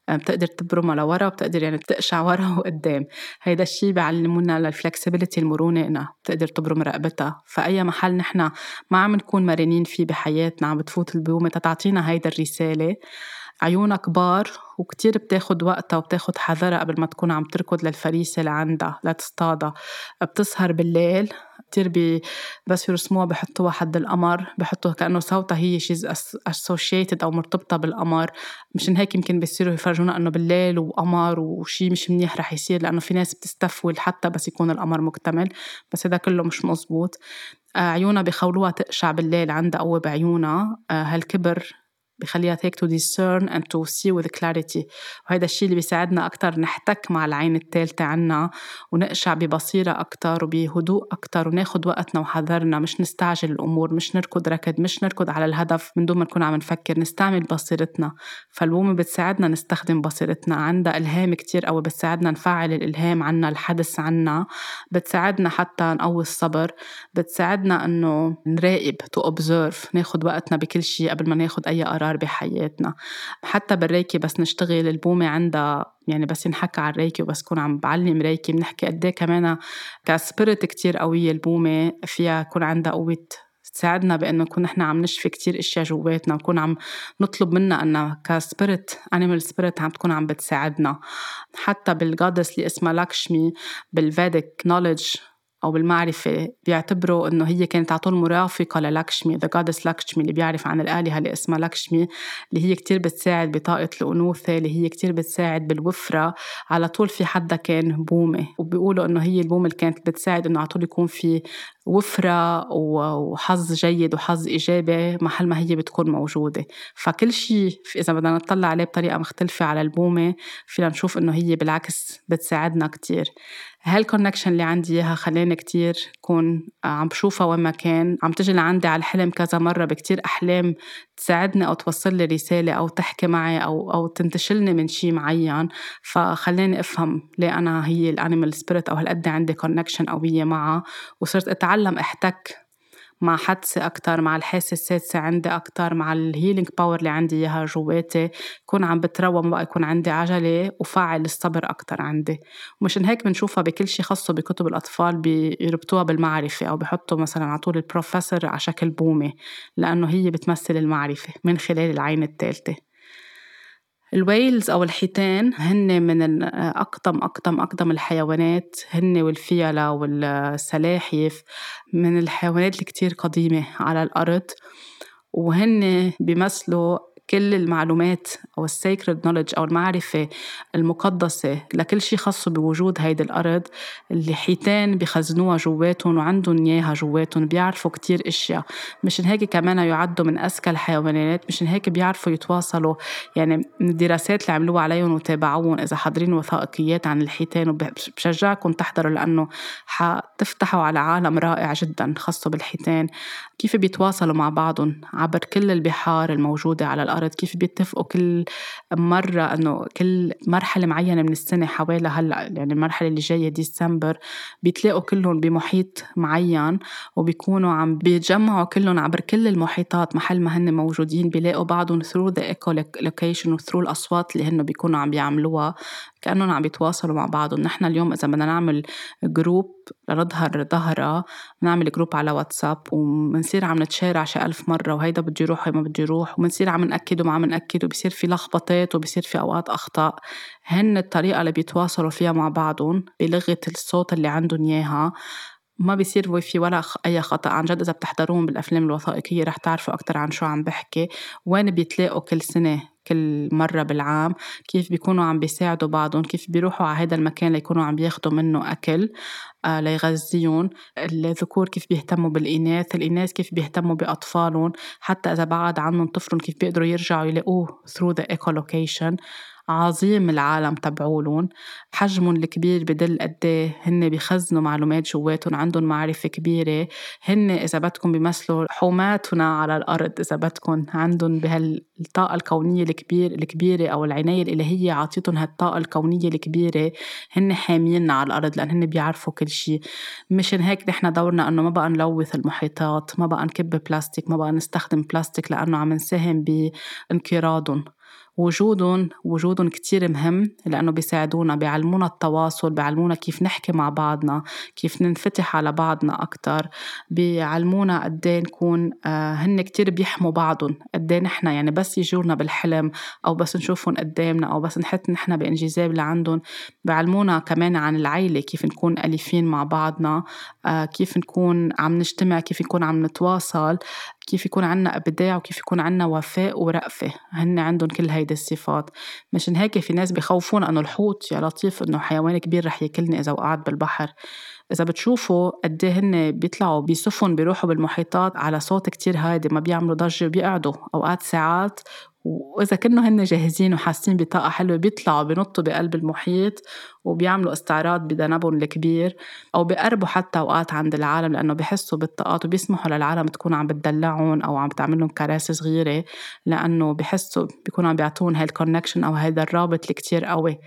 آه، بتقدر تبرمها لورا وبتقدر يعني تقشع ورا وقدام. هيدا الشيء بيعلمونا للفلكسبيليتي المرونة إنها بتقدر تبرم رقبتها. فأي محل نحن ما عم نكون مرنين فيه بحياتنا عم بتفوت البومة تتعطينا هيدا الرسالة. عيونها كبار وكتير بتاخد وقتها وبتاخد حذرها قبل ما تكون عم تركض للفريسة اللي عندها لتصطادها. بتسهر بالليل كتير بي بس يرسموها بحطوها حد القمر بحطوا كأنه صوتها هي شيز associated أو مرتبطة بالقمر. مشان هيك يمكن بيصيروا يفرجونا إنه بالليل وقمر وشي مش منيح رح يصير لأنه في ناس بتستفول حتى بس يكون القمر مكتمل. بس هذا كله مش مزبوط. آه، عيونها بخولوها تقشع بالليل عندها قوة بعيونها. آه، هالكبر بخليها هيك to discern and to see with clarity. وهذا الشيء اللي بيساعدنا أكتر نحتك مع العين الثالثة عنا ونقشع ببصيرة أكتر وبهدوء أكتر وناخد وقتنا وحذرنا. مش نستعجل الأمور مش نركض ركض مش نركض على الهدف من دون ما نكون عم نفكر. نستعمل بصيرتنا. فالبومة بتساعدنا نستخدم بصيرتنا. عندها إلهام كتير قوي بتساعدنا نفعل الإلهام عنا الحدث عنا. بتساعدنا حتى نقوي الصبر. بتساعدنا إنه نراقب to observe. ناخد وقتنا بكل شيء قبل ما ناخد أي قرار. قرار بحياتنا. حتى بال Reiki بس نشتغل البومة عندها يعني بس ينحكى على ال Reiki وبس كون عم بعلم Reiki. بنحكي قد إيه كمان ك spirit كتير قوية البومة فيها يكون عندها قوة تساعدنا بإنه نكون نحن عم نشفي كتير أشياء جواتنا ونكون عم نطلب منها إنها ك spirit animal spirit عم تكون عم بتساعدنا. حتى بال goddess اللي اسمها لاكشمي بال Vedic knowledge أو بالمعرفة بيعتبروا إنه هي كانت على طول مرافقة للاكشمي the goddess لاكشمي اللي بيعرف عن الآلهة اللي اسمها لاكشمي اللي هي كتير بتساعد بطاقة الأنوثة اللي هي كتير بتساعد بالوفرة. على طول في حدا كان بومة وبيقولوا إنه هي البومة اللي كانت بتساعد إنه على طول يكون في وفرة وحظ جيد وحظ إيجابي محل ما هي بتكون موجودة. فكل شيء إذا بدنا نطلع عليه بطريقة مختلفة على البومة فينا نشوف إنه هي بالعكس بتساعدنا كتير. هالكونكشن اللي عندي إياها خلاني كتير كون عم بشوفها وين ما كان. عم تجي لعندي على الحلم كذا مرة بكتير أحلام تساعدني أو توصل لي رسالة أو تحكي معي أو أو تنتشلني من شيء معين. فخلاني أفهم ليه أنا هي ال animal spirit أو هالقد عندي connection قوية معها. وصرت أتعلم أحتك مع حدسي أكتر مع الحاسة السادسة عندي أكتر مع ال healing power اللي عندي إياها جواتي كون عم بتروى ما يكون عندي عجلة وفعل الصبر أكتر عندي. ومشان هيك بنشوفها بكل شيء خاصة بكتب الأطفال بيربطوها بالمعرفة أو بحطوا مثلا على طول البروفيسور على شكل بومة لأنه هي بتمثل المعرفة من خلال العين الثالثة. ال whales أو الحيتان هن من أقدم أقدم أقدم الحيوانات هن والفيلة والسلاحف من الحيوانات الكتير قديمة على الأرض وهن بيمثلوا كل المعلومات أو ال sacred knowledge أو المعرفة المقدسة لكل شيء خاص بوجود هيدي الأرض الحيتان بخزنوها جواتهم وعندهم إياها جواتهم بيعرفوا كتير أشياء. مشان هيك كمان يعدوا من أذكى الحيوانات مشان هيك بيعرفوا يتواصلوا يعني من الدراسات اللي عملوها عليهم وتابعوهم إذا حاضرين وثائقيات عن الحيتان وبشجعكم تحضروا لأنه حتفتحوا على عالم رائع جدا خاصة بالحيتان. كيف بيتواصلوا مع بعضهم عبر كل البحار الموجودة على الأرض؟ كيف بيتفقوا كل مرة أنه كل مرحلة معينة من السنة حوالي هلأ يعني المرحلة اللي جاية ديسمبر بيتلاقوا كلهم بمحيط معين وبيكونوا عم بيتجمعوا كلهم عبر كل المحيطات محل ما هن موجودين. بيلاقوا بعضهم through the echolocation و through الأصوات اللي هن بيكونوا عم بيعملوها. كأنهم عم بيتواصلوا مع بعضهم. نحن اليوم إذا بدنا نعمل group لنظهر ظهرة بنعمل group على واتساب وبنصير عم نتشارع شي ألف مرة وهيدا بده يروح وما بده يروح وبنصير عم نأكد وما عم نأكد وبصير في لخبطات وبصير في أوقات أخطاء. هن الطريقة اللي بيتواصلوا فيها مع بعضهم بلغة الصوت اللي عندهم إياها. ما بيصير في ولا أي خطأ. عن جد إذا بتحضرون بالأفلام الوثائقية رح تعرفوا أكتر عن شو عم بحكي. وين بيتلاقوا كل سنة؟ كل مرة بالعام كيف بيكونوا عم بيساعدوا بعضهم كيف بيروحوا على هذا المكان ليكونوا عم بياخدوا منه أكل آه ليغذيهم الذكور كيف بيهتموا بالإناث الإناث كيف بيهتموا بأطفالهم حتى إذا بعد عنهم طفلهم كيف بيقدروا يرجعوا يلاقوه through the echolocation. عظيم العالم تبعولن حجمهم الكبير بدل قد إيه هن بيخزنوا معلومات جواتهم عندهم معرفة كبيرة. هن إذا بدكم بيمثلوا حوماتنا على الأرض إذا بدكم عندهم بهالطاقة الكونية الكبير الكبيرة أو العناية الإلهية عطيتهم هالطاقة الكونية الكبيرة هن حامينا على الأرض لأن هن بيعرفوا كل شيء مشان هيك نحن دورنا إنه ما بقى نلوث المحيطات ما بقى نكب بلاستيك ما بقى نستخدم بلاستيك لأنه عم نساهم بانقراضهم. وجودهم وجودهم كتير مهم لأنه بيساعدونا بيعلمونا التواصل بيعلمونا كيف نحكي مع بعضنا كيف ننفتح على بعضنا أكتر بيعلمونا قد إيه نكون آه هن كتير بيحموا بعضهم قد إيه نحن يعني بس يجونا بالحلم أو بس نشوفهم قدامنا أو بس نحط نحن بإنجذاب لعندهم. بيعلمونا كمان عن العيلة كيف نكون أليفين مع بعضنا آه كيف نكون عم نجتمع كيف نكون عم نتواصل كيف يكون عنا إبداع وكيف يكون عنا وفاء ورأفة. هن عندهم كل هيدي الصفات. مشان هيك في ناس بخوفون أنه الحوت يا لطيف أنه حيوان كبير رح ياكلني إذا وقعت بالبحر. إذا بتشوفوا قد إيه هن بيطلعوا بسفن بيروحوا بالمحيطات على صوت كتير هادي ما بيعملوا ضجة وبيقعدوا أوقات ساعات وإذا كانوا هن جاهزين وحاسين بطاقة حلوة بيطلعوا بينطوا بقلب المحيط وبيعملوا استعراض بذنبهم الكبير أو بيقربوا حتى أوقات عند العالم لأنه بحسوا بالطاقات وبيسمحوا للعالم تكون عم بتدلعهم أو عم تعملهم كراسي صغيرة لأنه بحسوا بيكونوا عم بيعطون هاي ال connection أو هذا الرابط اللي كتير قوي.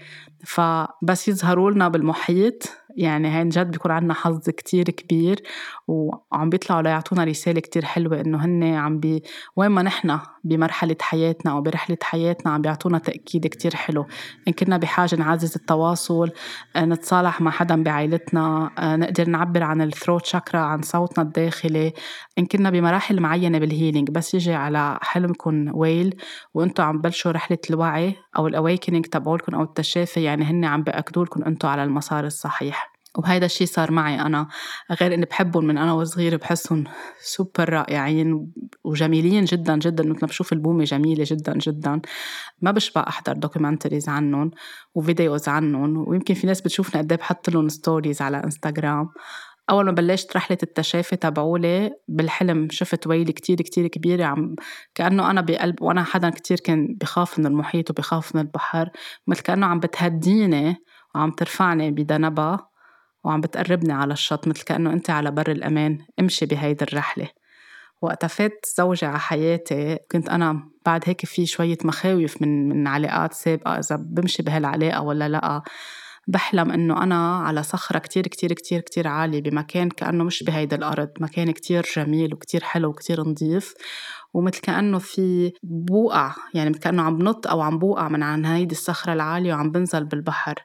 فبس يظهروا لنا بالمحيط يعني عن جد بيكون عنا حظ كتير كبير وعم بيطلعوا ليعطونا رسالة كتير حلوة إنه هن عم بي وين ما نحن بمرحلة حياتنا أو برحلة حياتنا عم بيعطونا تأكيد كتير حلو. إن كنا بحاجة نعزز التواصل آه، نتصالح مع حدا بعائلتنا آه، نقدر نعبر عن ال throat chakra عن صوتنا الداخلي. إن كنا بمراحل معينة بال healing بس يجي على حلمكم whale وأنتم عم بلشوا رحلة الوعي أو ال awakening تبعولكم أو التشافي يعني هن عم بأكدوا لكم أنتم على المسار الصحيح. وهيدا الشيء صار معي أنا غير إني بحبهم من أنا وصغيرة بحسهم سوبر رائعين وجميلين جدا جدا مثل ما بشوف البومة جميلة جدا جدا. ما بشبع أحضر documentaries عنهم و videos عنهم ويمكن في ناس بتشوفني قد إيه بحط لهم stories على انستغرام أول ما بلشت رحلة التشافي تبعولي بالحلم شفت whale كتير كتير كبيرة عم كأنه أنا بقلب وأنا حدا كتير كان بخاف من المحيط وبخاف من البحر مثل كأنه عم بتهديني وعم ترفعني بدنبها وعم بتقربني على الشط مثل كأنه أنت على بر الأمان. امشي بهيدي الرحلة. وقتها فات زوجي على حياتي كنت أنا بعد هيك في شوية مخاوف من من علاقات سابقة إذا بمشي بهالعلاقة ولا لأ. بحلم إنه أنا على صخرة كتير كتير كتير كتير عالية بمكان كأنه مش بهيدا الأرض. مكان كتير جميل وكتير حلو وكتير نظيف. ومثل كأنه في بوقع يعني كأنه عم بنط أو عم بوقع من عن هيدي الصخرة العالية وعم بنزل بالبحر.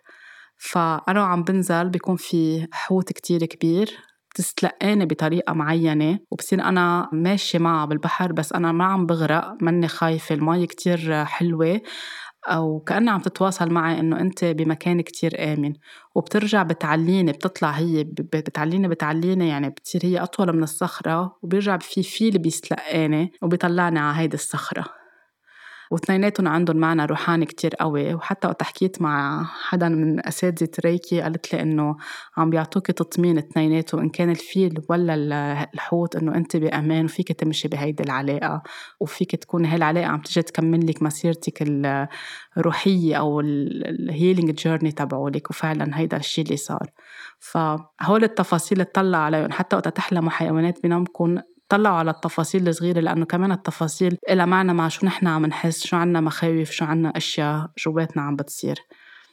فأنا وعم بنزل بيكون في حوت كتير كبير بتستلقاني بطريقة معينة وبصير أنا ماشية معها بالبحر بس أنا ما عم بغرق ماني خايفة المي كتير حلوة أو كأنها عم تتواصل معي إنه أنت بمكان كتير آمن. وبترجع بتعليني بتطلع هي بتعليني بتعليني يعني بتصير هي أطول من الصخرة وبيرجع في فيل بيستلقاني وبيطلعني على هيدي الصخرة. واثنيناتهم عندهم معنى روحاني كتير قوي. وحتى وقت حكيت مع حدا من أساتذة ريكي قالت لي إنه عم بيعطوكي تطمين اثنيناتهم إن كان الفيل ولا الحوت إنه أنت بأمان وفيك تمشي بهيدي العلاقة وفيك تكون هاي العلاقة عم تجي تكمل لك مسيرتك الروحية أو ال healing journey تبعولك. وفعلا هيدا الشيء اللي صار. فهول التفاصيل تطلع عليهم. حتى وقت تحلموا حيوانات بنومكم طلعوا على التفاصيل الصغيرة لأنه كمان التفاصيل إلها معنى مع شو نحن عم نحس شو عنا مخاوف شو عنا أشياء جواتنا عم بتصير.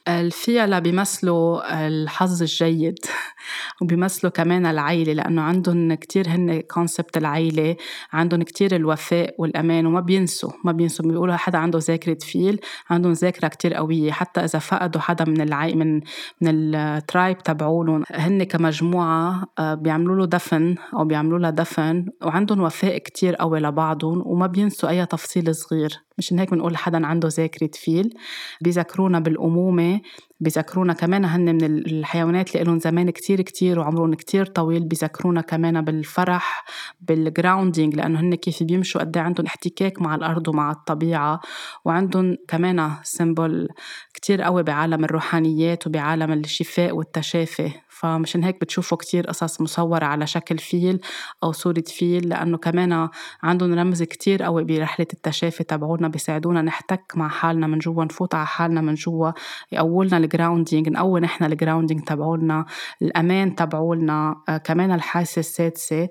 الفيلة بيمثلوا الحظ الجيد وبيمثلوا كمان العيلة لأنه عندهم كتير هن concept العيلة عندهم كتير الوفاء والأمان وما بينسوا ما بينسوا بيقولوا حدا عنده ذاكرة فيل عندهم ذاكرة كتير قوية حتى إذا فقدوا حدا من العي من من ال tribe تبعولهم هن كمجموعة آه، بيعملوا له دفن أو بيعملوا لها دفن وعندهم وفاء كتير قوي لبعضهم وما بينسوا أي تفصيل صغير. مشان هيك بنقول حدا عنده ذاكرة فيل. بيذكرونا بالأمومة بيذكرونا كمان هن من الحيوانات اللي لهم زمان كتير كتير وعمرهم كتير طويل بيذكرونا كمان بالفرح بال grounding لأنه هن كيف بيمشوا قد إيه عندهم احتكاك مع الأرض ومع الطبيعة. وعندهم كمان symbol كتير قوي بعالم الروحانيات وبعالم الشفاء والتشافي. فمشان هيك بتشوفوا كتير قصص مصورة على شكل فيل أو صورة فيل لأنه كمان عندهم رمز كتير قوي برحلة التشافي تبعونا بيساعدونا نحتك مع حالنا من جوا نفوت على حالنا من جوا يقولنا ال grounding نقوي نحن ال grounding تبعولنا الأمان تبعولنا آه، كمان الحاسة السادسة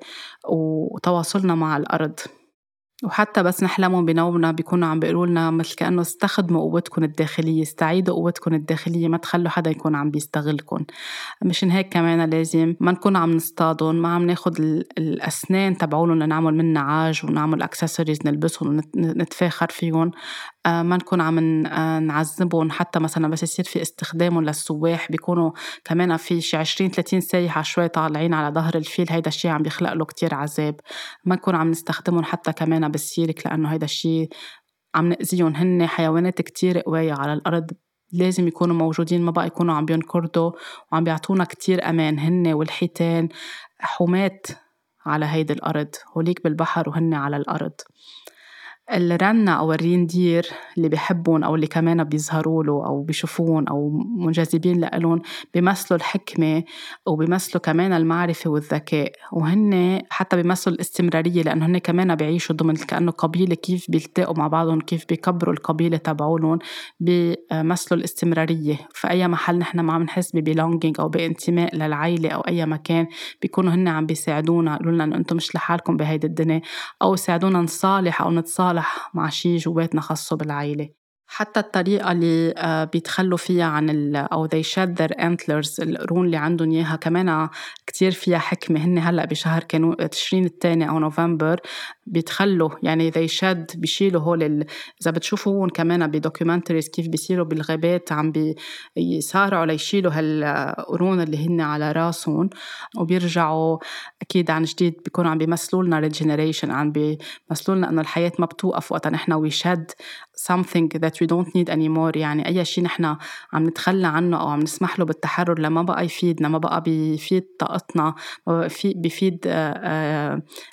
وتواصلنا مع الأرض. وحتى بس نحلمهن بنومنا بيكونوا عم بيقولوا لنا مثل كأنه استخدموا قوتكم الداخلية استعيدوا قوتكم الداخلية ما تخلوا حدا يكون عم بيستغلكم مشان هيك كمان لازم ما نكون عم نصطادهم ما عم ناخد الأسنان تبعولهم لنعمل منها عاج ونعمل اكسسوارز نلبسهم ونتفاخر فيهم. ما نكون عم نعذبهم حتى مثلا بس يصير في استخدامهم للسواح بيكونوا كمان في شي 20 30 سايحة شوي طالعين على ظهر الفيل. هيدا الشيء عم بيخلق له كتير عذاب. ما نكون عم نستخدمهم حتى كمان بالسيرك لأنه هيدا الشيء عم نأذيهم هن حيوانات كتير قوية على الأرض. لازم يكونوا موجودين ما بقى يكونوا عم بينكردوا وعم بيعطونا كتير أمان. هن والحيتان حماة على هيدي الأرض هوليك بالبحر وهن على الأرض. الرنة أو ال reindeer اللي بيحبون أو اللي كمان بيظهروا له أو بيشوفون أو منجذبين لإلهم بيمثلوا الحكمة وبيمثلوا كمان المعرفة والذكاء. وهن حتى بيمثلوا الاستمرارية لأنه هن كمان بيعيشوا ضمن كأنه قبيلة كيف بيلتقوا مع بعضهم كيف بيكبروا القبيلة تبعولهم بيمثلوا الاستمرارية. في أي محل نحن ما عم نحس ب belonging أو بانتماء للعيلة أو أي مكان بيكونوا هن عم بيساعدونا يقولوا لنا أنتم مش لحالكم بهيدي الدنيا أو يساعدونا نصالح أو نتصالح مع شي جواتنا خاصة بالعيلة حتى الطريقة اللي آه، بيتخلوا فيها عن ال أو they shed their antlers القرون اللي عندهم إياها كمان كتير فيها حكمة. هن هلأ بشهر كانوا تشرين الثاني أو نوفمبر بيتخلوا يعني they shed بيشيلوا هول ال... إذا بتشوفوا كمان بدوكيومنتريز كيف بيصيروا بالغابات عم بيسارعوا ليشيلوا هالقرون اللي هن على راسهم وبيرجعوا أكيد عن جديد بيكونوا عم بيمثلوا لنا regeneration عم بيمثلوا لنا إنه الحياة ما بتوقف وقت نحن we shed something that we don't need anymore. يعني أي شيء نحن عم نتخلى عنه أو عم نسمح له بالتحرر لما بقى يفيدنا ما بقى بيفيد طاقتنا ما بقى بيفيد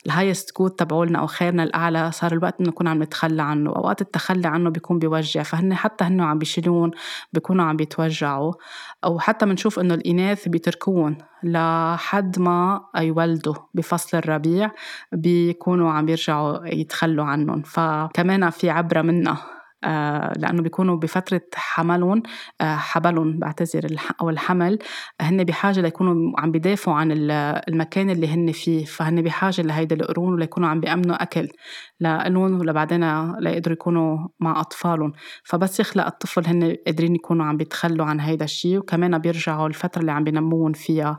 ال highest good تبعولنا أو خيرنا الأعلى صار الوقت إنه نكون عم نتخلى عنه. أوقات التخلي عنه بيكون بيوجع فهن حتى هن عم بيشيلون بيكونوا عم بيتوجعوا. أو حتى بنشوف إنه الإناث بيتركون لحد ما يولدوا بفصل الربيع بيكونوا عم يرجعوا يتخلوا عنهم. فكمان في عبرة منها آه، لأنه بيكونوا بفترة حملهم آه، حبلهم بعتذر أو الحمل هن بحاجة ليكونوا عم بيدافعوا عن المكان اللي هن فيه فهن بحاجة لهيدا القرون وليكونوا عم بيأمنوا أكل لإلهم ولبعدين ليقدروا يكونوا مع أطفالهم. فبس يخلق الطفل هن قادرين يكونوا عم بيتخلوا عن هيدا الشيء وكمان بيرجعوا الفترة اللي عم بينموهم فيها.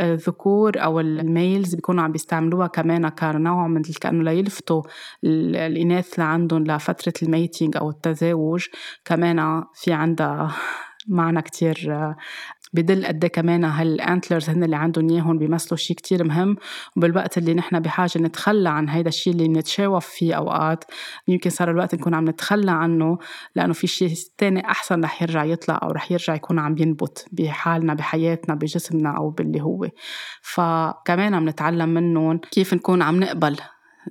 الذكور أو ال males بيكونوا عم بيستعملوها كمان كنوع من كأنه ليلفتوا الإناث لعندهم لفترة ال mating أو التزاوج. كمان في عندها معنى كتير بدل قد إيه كمان هال antlers هن اللي عندهم اياهم بيمثلوا شيء كتير مهم. وبالوقت اللي نحن بحاجة نتخلى عن هيدا الشيء اللي نتشاوف فيه أوقات يمكن صار الوقت نكون عم نتخلى عنه لأنه في شيء تاني أحسن رح يرجع يطلع أو رح يرجع يكون عم ينبت بحالنا بحياتنا بجسمنا أو باللي هو. فكمان عم نتعلم منهم كيف نكون عم نقبل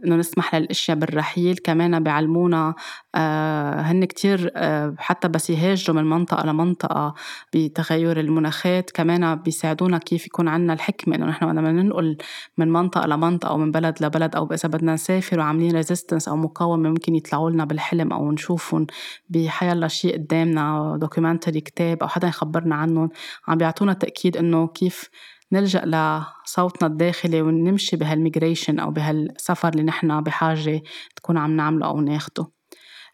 إنه نسمح للأشياء بالرحيل. كمان بيعلمونا آه هن كتير آه حتى بس يهاجروا من منطقة لمنطقة بتغير المناخات. كمان بيساعدونا كيف يكون عندنا الحكمة إنه نحن لما ننقل من منطقة لمنطقة أو من بلد لبلد أو إذا بدنا نسافر وعاملين resistance أو مقاومة ممكن يطلعوا لنا بالحلم أو نشوفهم بحيالله شيء قدامنا documentary كتاب أو حدا يخبرنا عنهم عم بيعطونا تأكيد إنه كيف نلجأ لصوتنا الداخلي ونمشي بهال migration أو بهالسفر اللي نحن بحاجة تكون عم نعمله أو ناخده.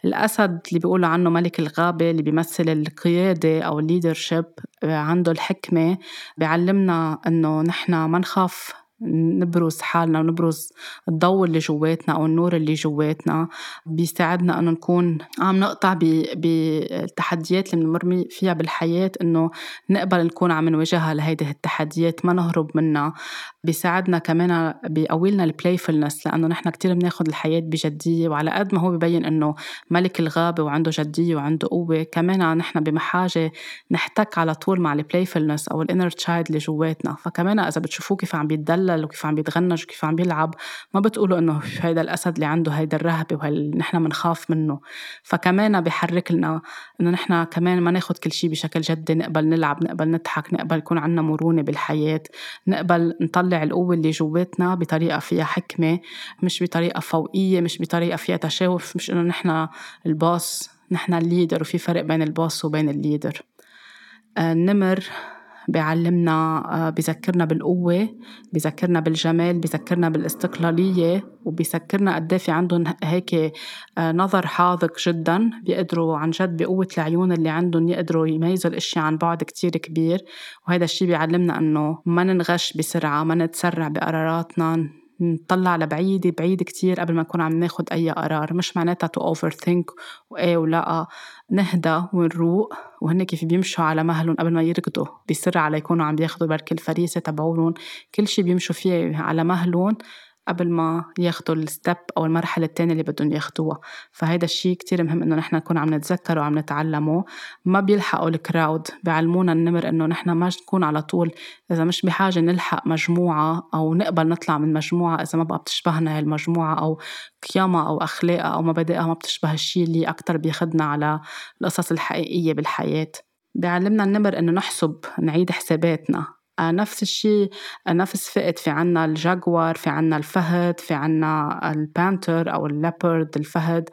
الأسد اللي بيقولوا عنه ملك الغابة اللي بيمثل القيادة أو ال leadership عنده الحكمة بيعلمنا إنه نحن ما نخاف نبرز حالنا ونبرز الضوء اللي جواتنا أو النور اللي جواتنا. بيساعدنا إنه نكون عم نقطع بالتحديات اللي بنمر فيها بالحياة إنه نقبل نكون عم نواجهها لهيدي التحديات ما نهرب منها. بيساعدنا كمان بيقوي لنا البلايفulness لأنه نحن كتير بناخد الحياة بجدية وعلى قد ما هو ببين إنه ملك الغابة وعنده جدية وعنده قوة كمان نحن بحاجة نحتك على طول مع ال playfulness أو ال inner child اللي جواتنا. فكمان إذا بتشوفوه كيف عم بيتدلل وكيف عم بيتغنج وكيف عم بيلعب ما بتقولوا إنه هيدا الأسد اللي عنده هيدا الرهبة وهي نحن بنخاف منه. فكمان بحرك لنا إنه نحن كمان ما ناخد كل شيء بشكل جدي نقبل نلعب نقبل نضحك نقبل يكون عنا مرونة بالحياة نقبل نطلع نطلع القوة اللي جواتنا بطريقة فيها حكمة مش بطريقة فوقية مش بطريقة فيها تشاؤم مش إنه نحن ال boss نحن ال leader وفي فرق بين ال boss وبين ال leader. آه، النمر بيعلمنا آه، بذكرنا بالقوة بذكرنا بالجمال بذكرنا بالاستقلالية وبيذكرنا قد إيه في عندهم هيك آه، نظر حاذق جدا بيقدروا عن جد بقوة العيون اللي عندهم يقدروا يميزوا الاشياء عن بعد كتير كبير. وهذا الشيء بيعلمنا إنه ما ننغش بسرعة ما نتسرع بقراراتنا نطلع لبعيد بعيد كتير قبل ما نكون عم ناخد أي قرار. مش معناتها to overthink وإيه ولا. نهدى ونروق وهن كيف بيمشوا على مهلهم قبل ما يركضوا بسرعة ليكونوا عم بياخدوا بركي الفريسة تبعولن كل شي بيمشوا فيه على مهلهم. قبل ما ياخدوا ال step أو المرحلة التانية اللي بدهم ياخدوها. فهيدا الشيء كتير مهم إنه نحن نكون عم نتذكره وعم نتعلمه. ما بيلحقوا ال crowd بيعلمونا النمر إنه نحن ما نكون على طول إذا مش بحاجة نلحق مجموعة أو نقبل نطلع من مجموعة إذا ما بقى بتشبهنا هالمجموعة أو قيمها أو أخلاقها أو مبادئها ما بتشبه الشيء اللي أكتر بياخدنا على القصص الحقيقية بالحياة. بيعلمنا النمر إنه نحسب نعيد حساباتنا. نفس الشيء آه، نفس فئة في عنا الجاكوار في عنا الفهد في عنا ال panther أو ال leopard الفهد.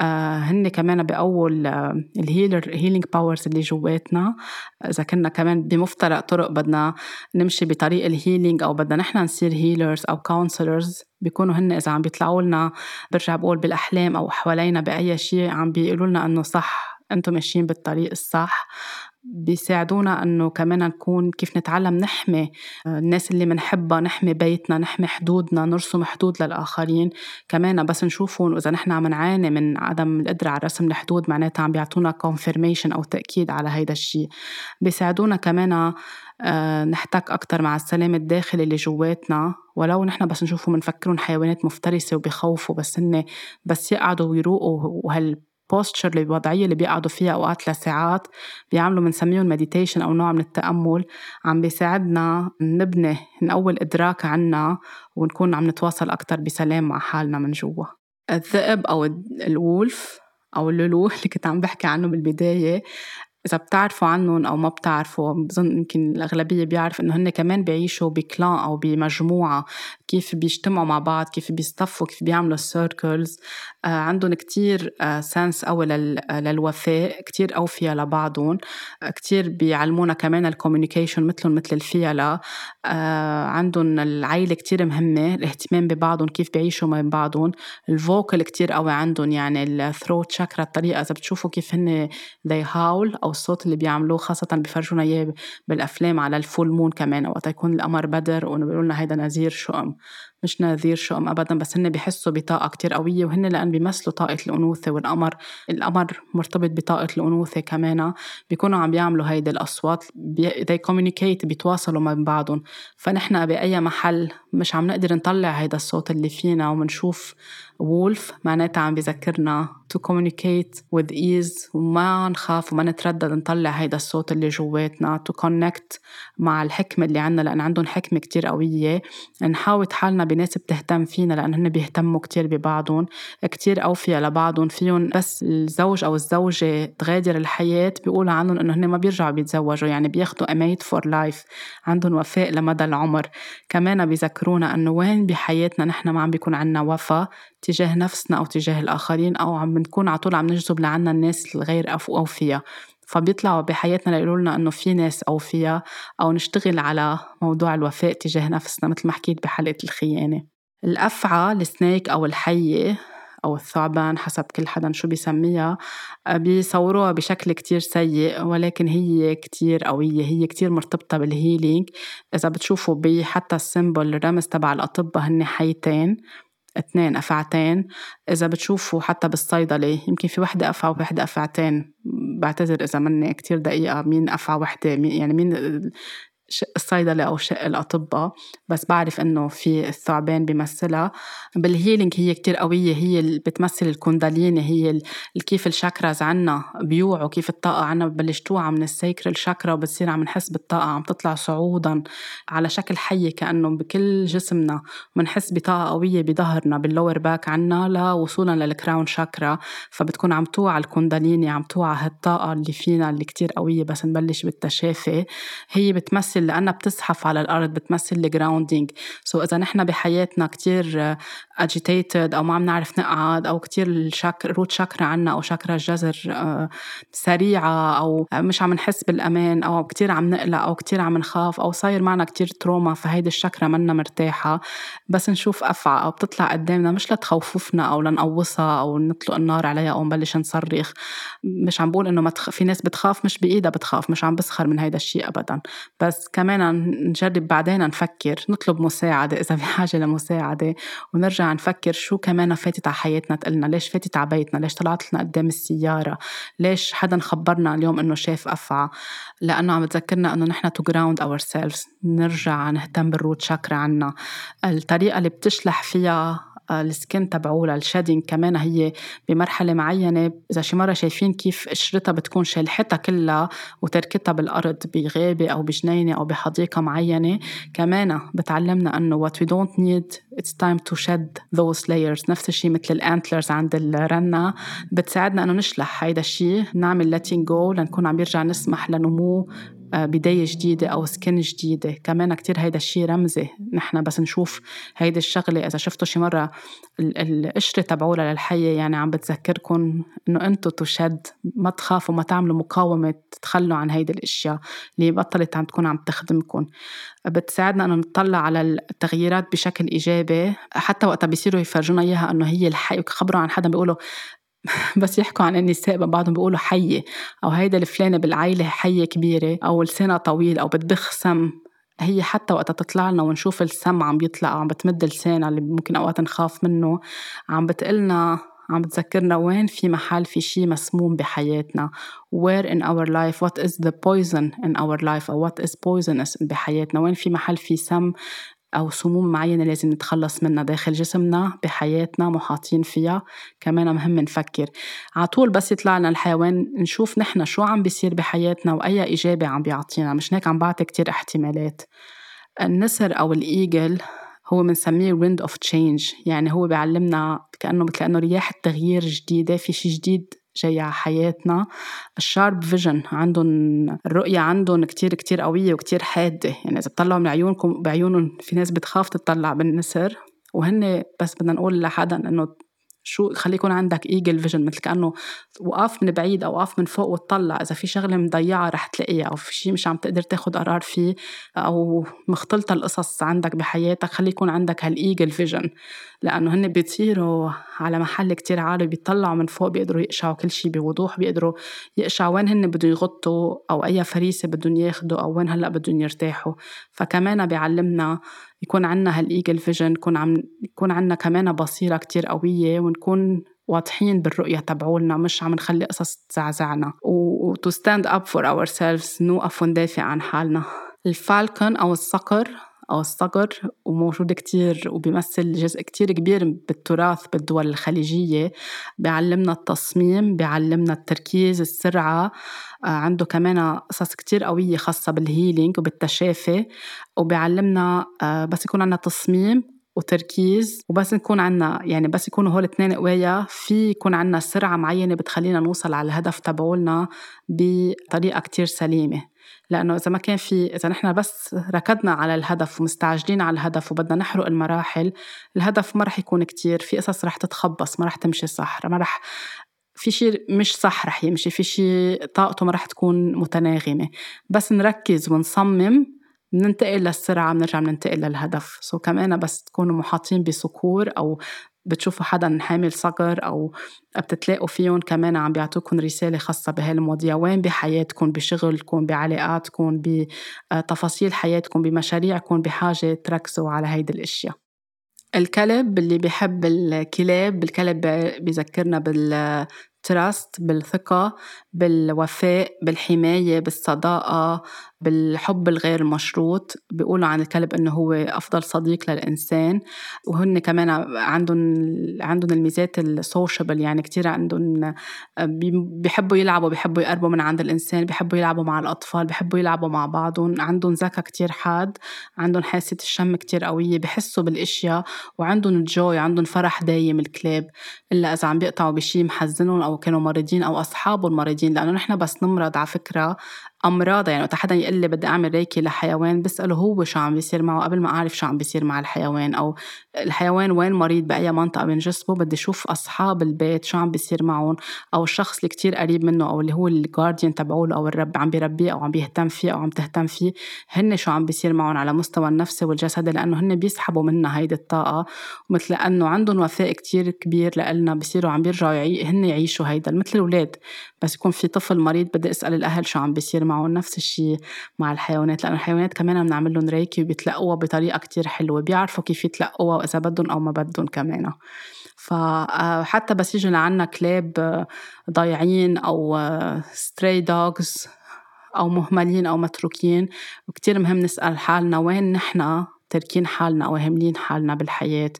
آه هن كمان بأول آه ال healer healing powers اللي جواتنا. إذا كنا كمان بمفترق طرق بدنا نمشي بطريق ال healing أو بدنا نحن نصير healers أو counselors بيكونوا هن إذا عم بيطلعوا لنا برجع بقول بالأحلام أو حوالينا بأي شيء عم بيقولوا لنا إنه صح أنتم ماشيين بالطريق الصح. بيساعدونا إنه كمان نكون كيف نتعلم نحمي آه، الناس اللي بنحبها نحمي بيتنا نحمي حدودنا نرسم حدود للآخرين كمان. بس نشوفهم واذا نحن عم نعاني من عدم القدرة على رسم الحدود معناتها عم بيعطونا confirmation أو تأكيد على هيدا الشيء بيساعدونا كمان آه، نحتك أكتر مع السلام الداخلي اللي جواتنا. ولو نحن بس نشوفهم بنفكرهم حيوانات مفترسة وبخوفوا بس هن بس يقعدوا ويروقوا وهال posture الوضعية اللي بيقعدوا فيها أوقات لساعات بيعملوا بنسميهم meditation أو نوع من التأمل عم بيساعدنا نبني نقوي إدراك عنا ونكون عم نتواصل أكتر بسلام مع حالنا من جوا. الذئب أو ال wolf أو ال wolf اللي كنت عم بحكي عنه بالبداية إذا بتعرفوا عنهم أو ما بتعرفوا بظن يمكن الأغلبية بيعرف إنه هن كمان بيعيشوا ب clan أو بمجموعة. كيف بيجتمعوا مع بعض كيف بيصطفوا كيف بيعملوا ال circles آه عندهم كتير آه sense of للوفاء كتير أوفياء لبعضهم. آه كتير بيعلمونا كمان ال communication مثلهم مثل الفيلة آه عندهم العيلة كتير مهمة الاهتمام ببعضهم كيف بيعيشوا مع بعضهم. ال vocal كتير قوي عندهم يعني ال throat chakra الطريقة إذا بتشوفوا كيف هن they howl أو الصوت اللي بيعملوه خاصة بيفرجونا إياه بالأفلام على ال full moon كمان. وقت يكون القمر بدر وبيقولوا لنا هيدا نذير شؤم. مش نذير شؤم ابدا بس هن بيحسوا بطاقة كتير قوية وهن لأن بيمثلوا طاقة الأنوثة والقمر. القمر مرتبط بطاقة الأنوثة كمان. بيكونوا عم بيعملوا هيدي الأصوات بي... they communicate بيتواصلوا مع بعضهم. فنحن بأي محل مش عم نقدر نطلع هيدا الصوت اللي فينا ومنشوف wolf معناتها عم بذكرنا to communicate with ease وما نخاف وما نتردد نطلع هيدا الصوت اللي جواتنا to connect مع الحكمة اللي عنا لأن عندهم حكمة كتير قوية. نحاوط حالنا بناس بتهتم فينا لأن هن بيهتموا كتير ببعضهم. كتير أوفياء لبعضهم فيهم بس الزوج أو الزوجة تغادر الحياة بيقولوا عنهم إنه هن ما بيرجعوا بيتزوجوا يعني بياخدوا a mate for life عندهم وفاء لمدى العمر. كمان بيذكرونا إنه وين بحياتنا نحن ما عم بيكون عنا وفا تجاه نفسنا أو تجاه الآخرين أو عم بنكون على طول عم نجذب لعنا الناس الغير أوفياء فبيطلعوا بحياتنا ليقولوا لنا إنه في ناس اوفياء أو نشتغل على موضوع الوفاء تجاه نفسنا مثل ما حكيت بحلقة الخيانة. الأفعى ال snake أو الحية أو الثعبان حسب كل حدا شو بيسميها بيصوروها بشكل كتير سيء ولكن هي كتير قوية هي كتير مرتبطة بال healing إذا بتشوفوا حتى ال symbol الرمز تبع الأطباء هن حيتين اثنين أفعتين. إذا بتشوفوا حتى بالصيدلة يمكن في وحدة أفعى ووحدة أفعتين. بعتذر إذا مني كتير دقيقة مين أفعى وحدة يعني مين شق الصيدلة أو شق الأطباء بس بعرف إنه في الثعبان بيمثلها. بال healing هي كتير قوية هي اللي بتمثل الكونداليني هي كيف ال chakras عنا بيوعوا كيف الطاقة عنا ببلش توعى من ال sacral chakra وبتصير عم نحس بالطاقة عم تطلع صعودا على شكل حية كأنه بكل جسمنا. بنحس بطاقة قوية بظهرنا بال lower back عنا لوصولا لل crown chakra فبتكون عم توعى الكونداليني عم توعى هالطاقة اللي فينا اللي كتير قوية بس نبلش بالتشافي. هي بتمثل بتمثل لأنها بتزحف على الأرض بتمثل ال grounding so so إذا نحن بحياتنا كتير agitated أو ما عم نعرف نقعد أو كتير ال chak root chakra عنا أو شاكرا الجزر آه، سريعة أو مش عم نحس بالأمان أو كتير عم نقلق أو كتير عم نخاف أو صاير معنا كتير trauma فهيدي الشاكرا منا مرتاحة. بس نشوف أفعى أو بتطلع قدامنا مش لتخوفنا أو لنقوصها أو نطلق النار عليها أو نبلش نصرخ. مش عم بقول إنه ما تخ... في ناس بتخاف مش بإيدها بتخاف مش عم بسخر من هيدا الشيء أبدا. بس كمان نجرب بعدين نفكر نطلب مساعدة إذا بحاجة لمساعدة ونرجع نفكر شو كمان فاتت على حياتنا تقلنا ليش فاتت على بيتنا ليش طلعت لنا قدام السيارة ليش حدا خبرنا اليوم إنه شاف أفعى لأنه عم تذكرنا إنه نحن to ground ourselves نرجع نهتم بالروت شاكرا عنا. الطريقة اللي بتشلح فيها السكن تبعولها الشادينج كمان هي بمرحلة معينة. إذا شي مرة شايفين كيف قشرتها بتكون شالحتها كلها وتركتها بالأرض بغابة أو بجنينة أو بحديقة معينة كمان بتعلمنا إنه what we don't need it's time to shed those layers. نفس الشيء مثل الأنتلرز عند الرنة بتساعدنا إنه نشلح هيدا الشيء نعمل letting go لنكون عم يرجع نسمح لنمو بداية جديدة أو سكن جديدة. كمان كتير هيدا الشيء رمزي. نحن بس نشوف هيدي الشغلة. إذا شفتوا شي مرة القشرة تبعولها للحية يعني عم بتذكركم إنه أنتوا تشد. ما تخافوا ما تعملوا مقاومة تتخلوا عن هيدي الأشياء اللي بطلت عم تكون عم تخدمكم بتساعدنا إنه نطلع على التغييرات بشكل إيجابي. حتى وقتها بيصيروا يفرجونا إياها إنه هي الحي. خبروا عن حدا بيقولوا بس يحكوا عن النساء بعضهم بيقولوا حية أو هيدا الفلانة بالعيلة حية كبيرة أو لسانها طويل أو بتبخ سم هي حتى وقتها تطلع لنا ونشوف السم عم بيطلع عم بتمد لسانها اللي ممكن أوقات نخاف منه. عم بتقلنا عم بتذكرنا وين في محل في شيء مسموم بحياتنا. Where in our life what is the poison in our life أو what is poisonous بحياتنا؟ وين في محل في سم أو سموم معينة لازم نتخلص منها داخل جسمنا بحياتنا محاطين فيها. كمان مهم نفكر. على طول بس يطلع لنا الحيوان نشوف نحن شو عم بيصير بحياتنا وأي إجابة عم بيعطينا. مش هيك عم بعطي كتير احتمالات. النسر أو الإيجل هو بنسميه wind of change يعني هو بيعلمنا كأنه كأنه رياح التغيير جديدة في شيء جديد جاي على حياتنا. الشارب فيجن عندهم الرؤية عندهم كتير كتير قوية وكتير حادة. يعني إذا بتطلعوا من عيونكم بعيونهم في ناس بتخاف تطلع بالنسر وهن بس بدنا نقول لحدا إنه شو خلي يكون عندك eagle vision مثل كأنه وقف من بعيد أو وقف من فوق وتطلع. إذا في شغلة مضيعة رح تلاقيها أو في شيء مش عم تقدر تاخد قرار فيه أو مختلطة القصص عندك بحياتك خلي يكون عندك هال eagle vision لأنه هن بيطيروا على محل كتير عالي بيطلعوا من فوق بيقدروا يقشعوا كل شيء بوضوح بيقدروا يقشعوا وين هن بدهم يغطوا أو أي فريسة بدهم ياخذوا أو وين هلأ بدهم يرتاحوا. فكمان بيعلمنا يكون عنا هالإيجل فيجن يكون عم يكون عنا كمان بصيرة كتير قوية ونكون واضحين بالرؤية تبعولنا مش عم نخلي قصص تزعزعنا. و to stand up for ourselves نوقف وندافع عن حالنا. الفالكون أو الصقر أو الصقر وموجود كتير وبيمثل جزء كتير كبير بالتراث بالدول الخليجية. بيعلمنا التصميم بيعلمنا التركيز السرعة آه، عنده كمان قصص كتير قوية خاصة بالهيلينج وبالتشافي. وبيعلمنا آه، بس يكون عنا تصميم وتركيز وبس نكون عنا يعني بس يكونوا هول الاثنين قوايا في يكون عنا سرعة معينة بتخلينا نوصل على الهدف تبعولنا بطريقة كتير سليمة. لأنه إذا ما كان في إذا نحن بس ركضنا على الهدف ومستعجلين على الهدف وبدنا نحرق المراحل الهدف ما رح يكون كتير في قصص رح تتخبص ما رح تمشي صح ما رح في شيء مش صح رح يمشي في شيء طاقته ما رح تكون متناغمة. بس نركز ونصمم بننتقل للسرعة بنرجع بننتقل للهدف. سو كمان بس تكونوا محاطين بصقور أو بتشوفوا حدا حامل صقر أو بتتلاقوا فيهم كمان عم بيعطوكم رسالة خاصة بهالمواضيع وين بحياتكم بشغلكم بعلاقاتكم بتفاصيل حياتكم بمشاريعكم بحاجة تركزوا على هيدي الأشياء. الكلب اللي بيحب الكلاب الكلب بيذكرنا بال trust بالثقة بالوفاء بالحماية بالصداقة بالحب الغير مشروط. بيقولوا عن الكلب إنه هو أفضل صديق للإنسان. وهن كمان عندهم عندهم الميزات ال sociable يعني كتير عندهم بيحبوا يلعبوا بيحبوا يقربوا من عند الإنسان بيحبوا يلعبوا مع الأطفال بيحبوا يلعبوا مع بعضهم. عندهم ذكاء كتير حاد عندهم حاسة الشم كتير قوية بحسوا بالإشياء وعندهم الجوي عندهم فرح دايم الكلاب. إلا إذا عم بيقطعوا بشيء محزنهم أو كانوا مريضين أو اصحابهم مريضين لأنه نحن بس نمرض على فكرة امراض يعني وقت حدا يقول لي بدي أعمل ريكي لحيوان بسأله هو شو عم بيصير معه قبل ما أعرف شو عم بيصير مع الحيوان أو الحيوان وين مريض بأي منطقة من جسمه بدي أشوف أصحاب البيت شو عم بيصير معهم أو الشخص اللي كتير قريب منه أو اللي هو الجارديان تبعوله أو الرب عم بيربيه أو عم بيهتم فيه أو عم تهتم فيه هن شو عم بيصير معهم على مستوى النفسي والجسدي لأنه هن بيسحبوا منا هيدي الطاقة ومثل لأنه عندهم وفاء كتير كبير لنا بصيروا عم بيرجعوا. هن يعيشوا هيدا مثل الأولاد بس يكون في طفل مريض بدي أسأل الأهل شو عم بيصير معه نفس الشيء مع الحيوانات لأنه الحيوانات كمان بنعمل لهم ريكي وبيتلقوها بطريقة كتير حلوة بيعرفوا كيف يتلقوها وإذا بدهم أو ما بدهم كمان. فحتى بس يجوا لعنا كلاب ضايعين أو stray dogs أو مهملين أو متروكين وكتير مهم نسأل حالنا وين نحن تاركين حالنا أو هاملين حالنا بالحياة.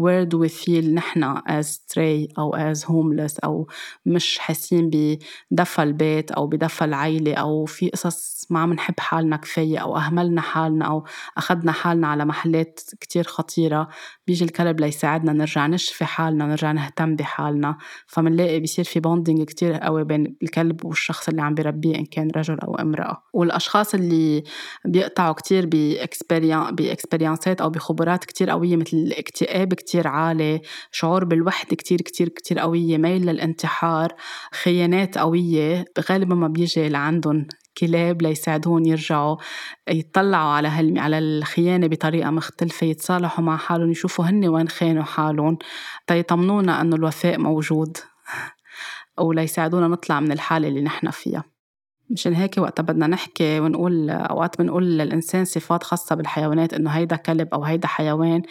Where do we feel نحن as stray أو as homeless أو مش حاسين بدفى البيت أو بدفى العيلة أو في قصص ما عم نحب حالنا كفاية أو أهملنا حالنا أو أخذنا حالنا على محلات كتير خطيرة. بيجي الكلب ليساعدنا نرجع نشفي حالنا نرجع نهتم بحالنا. فمنلاقي بيصير في bonding كتير قوي بين الكلب والشخص اللي عم بيربيه إن كان رجل أو امرأة. والأشخاص اللي بيقطعوا كتير ب experience ات أو بخبرات كتير قوية مثل الاكتئاب كتير عالي شعور بالوحدة كتير كتير كتير قوية ميل للانتحار خيانات قوية غالبا ما بيجي لعندهم. كلاب ليساعدون يرجعوا يطلعوا على هال على الخيانة بطريقة مختلفة يتصالحوا مع حالهم يشوفوا هن وين خانوا حالهم. تيطمنونا إنه الوفاء موجود وليساعدونا نطلع من الحالة اللي نحن فيها. مشان هيك وقتها بدنا نحكي ونقول أوقات بنقول للإنسان صفات خاصة بالحيوانات إنه هيدا كلب أو هيدا حيوان.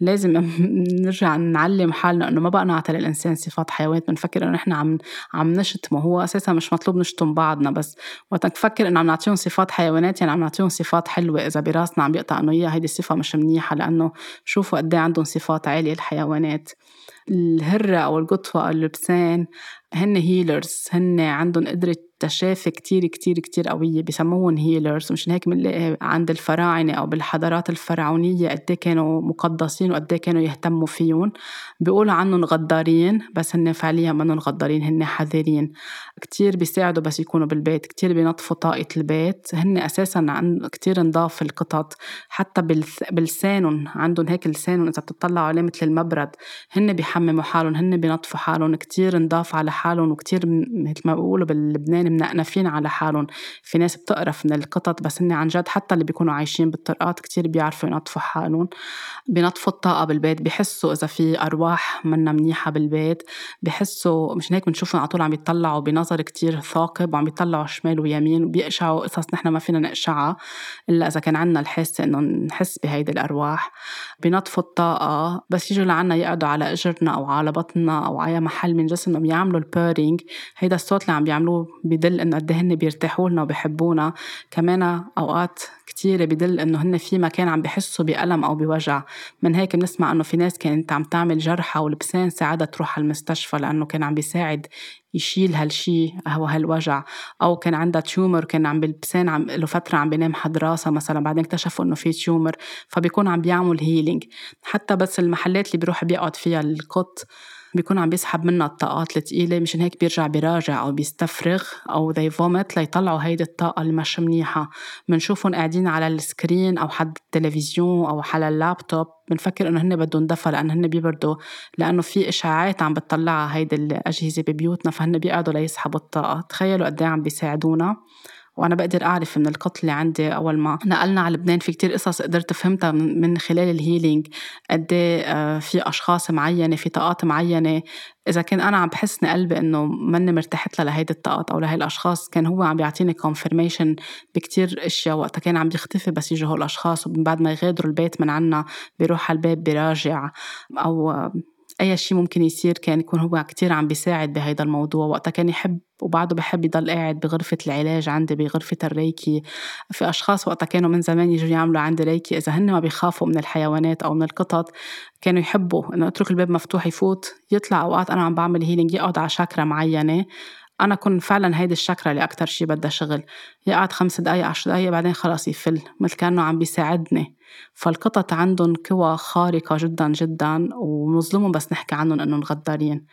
لازم نرجع نعلم حالنا إنه ما بقى نعطي للإنسان صفات حيوانات. بنفكر إنه نحن عم عم نشتمه. هو أساسا مش مطلوب نشتم بعضنا بس. وقت نفكر إنه عم نعطيهم صفات حيوانات يعني عم نعطيهم صفات حلوة. إذا براسنا عم يقطع إنه هي هيدي الصفة مش منيحة لأنه شوفوا قد إيه عندهم صفات عالية الحيوانات. الهرة أو القطوة أو اللبسان هن هيلرز هن عندهم قدرة تشافي كتير كتير كتير قوية. بسموهم هيلرز مشان هيك عند الفراعنة أو بالحضارات الفرعونية قد إيه كانوا مقدسين وقد إيه كانوا يهتموا فيهم بيقولوا عنهم غدارين بس هن فعليا منهم غدارين هن حذرين. كتير بيساعدوا بس يكونوا بالبيت. كتير بينظفوا طاقة البيت. هن أساسا عن كتير نضاف القطط. حتى بلسانهم عندهم هيك لسانهم إذا بتطلعوا عليه مثل المبرد. هن بيحمموا حالهم هن بينظفوا حالهم كتير نضاف على حالهم وكتير مثل ما بيقولوا باللبنان منقنفين على حالهم. في ناس بتقرف من القطط بس هن عن جد حتى اللي بيكونوا عايشين بالطرقات كتير بيعرفوا ينظفوا حالهم. بينظفوا الطاقة بالبيت بيحسوا إذا في أرواح منا منيحة بالبيت. بيحسوا مشان هيك بنشوفهم على طول عم يطلعوا بنظر كتير ثاقب وعم يطلعوا شمال ويمين وبيقشعوا قصص نحن ما فينا نقشعها إلا إذا كان عنا الحاسة إنه نحس بهيدي الأرواح. بينظفوا الطاقة بس يجوا لعنا يقعدوا على إجرنا أو على بطننا أو على محل من جسمنا بيعملوا البيرينج هيدا الصوت اللي عم بيعملوه بدل إنه قد إيه هن بيرتاحوا لنا وبيحبونا. كمان أوقات كتيرة بدل إنه هن في مكان عم بحسوا بألم أو بوجع. من هيك بنسمع إنه في ناس كانت عم تعمل جرحى ولبسان ساعدها تروح على المستشفى لأنه كان عم بيساعد يشيل هالشي أو هالوجع. أو كان عندها tumor كان هالبسين عم له فترة عم بينام حد راسها مثلا بعدين اكتشفوا إنه في tumor فبيكون عم بيعمل healing حتى بس المحلات اللي بيروح بيقعد فيها القط بيكون عم بيسحب منها الطاقات الثقيلة مشان هيك بيرجع بيراجع أو بيستفرغ أو they vomit ليطلعوا هيدي الطاقة اللي مش منيحة. بنشوفهم قاعدين على ال screen أو حد التلفزيون أو على اللابتوب. بنفكر إنه هن بدهم دفى لأنه هن بيبردوا لأنه في إشعاعات عم بتطلعها هيدي الأجهزة ببيوتنا فهن بيقعدوا ليسحبوا الطاقة. تخيلوا قد إيه عم بيساعدونا. وأنا بقدر أعرف من القط اللي عندي أول ما نقلنا على لبنان في كتير قصص قدرت فهمتها من خلال healing ال قد إيه في أشخاص معينة في طاقات معينة. إذا كان أنا عم بحسني قلبي إنه ماني مرتاحت لها لهيدي الطاقات أو لهي الأشخاص كان هو عم بيعطيني confirmation بكتير أشياء وقتها. كان عم بيختفي بس يجوا الأشخاص ومن بعد ما يغادروا البيت من عنا بيروح على الباب بيراجع أو أي شيء ممكن يصير كان يكون هو كتير عم بيساعد بهيدا الموضوع. وقتها كان يحب وبعده بحب يضل قاعد بغرفة العلاج عندي بغرفة ال Reiki. في أشخاص وقتها كانوا من زمان يجوا يعملوا عندي ريكي إذا هن ما بيخافوا من الحيوانات أو من القطط كانوا يحبوا إنه أترك الباب مفتوح يفوت. يطلع أوقات أنا عم بعمل هيلينج يقعد على شاكرا معينة. أنا كنت فعلا هيدي الشكرة اللي أكتر شي بدها شغل. يقعد خمس دقايق عشر دقايق بعدين خلاص يفل مثل كأنه عم بيساعدني. فالقطط عندهم قوى خارقة جدا جدا ومظلومهم بس نحكي عنهم إنهم غدارين.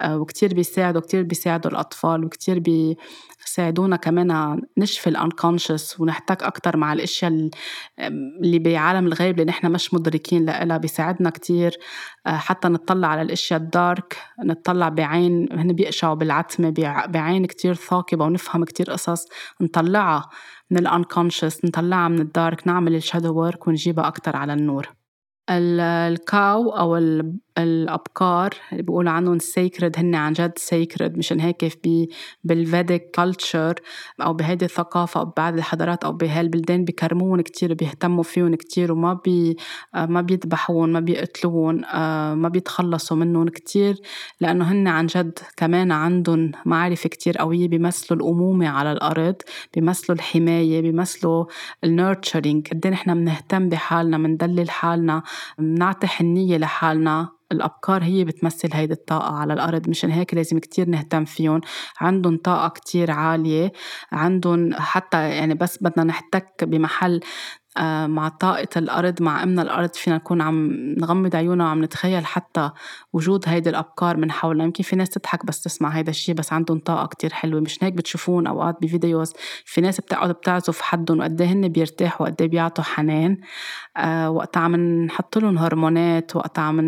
آه، وكتير بيساعدوا كتير بيساعدوا الأطفال وكتير بيساعدونا كمان نشفي ال unconscious ونحتك أكتر مع الأشياء اللي بعالم الغيب اللي نحن مش مدركين لها بيساعدنا كتير. آه، حتى نطلع على الأشياء ال dark نطلع بعين هن بيقشعوا بالعتمة بعين كتير ثاقبة ونفهم كتير قصص. نطلعها من ال unconscious نطلعها من ال dark نعمل ال shadow work ونجيبها أكتر على النور. ال cow أو الأبقار اللي بيقولوا عنهم sacred هن عن جد sacred مشان هيك في بال Vedic culture أو بهيدي الثقافة أو ببعض الحضارات أو بهالبلدان بكرمون كتير بيهتموا فيهم كتير وما بي ما بيذبحون ما بيقتلون ما بيتخلصوا منهم كتير لأنه هن عن جد كمان عندهم معرفة كتير قوية بيمثلوا الأمومة على الأرض بيمثلوا الحماية بيمثلوا ال nurturing قد إيه نحن بنهتم بحالنا بندلل حالنا بنعطي حنية لحالنا. الأبقار هي بتمثل هيدي الطاقة على الأرض مشان هيك لازم كتير نهتم فيهم عندهم طاقة كتير عالية عندهم حتى يعني بس بدنا نحتك بمحل مع طاقة الأرض مع أمنا الأرض فينا نكون عم نغمض عيوننا وعم نتخيل حتى وجود هيدي الأبقار من حولنا. يمكن في ناس تضحك بس تسمع هيدا الشيء بس عندهم طاقة كتير حلوة. مش هيك بتشوفون أوقات بفيديوز؟ في ناس بتقعد بتعزف حدهم وقد هن بيرتاحوا وقد بيعطوا حنان. آه وقت عم نحط لهم هرمونات وقت عم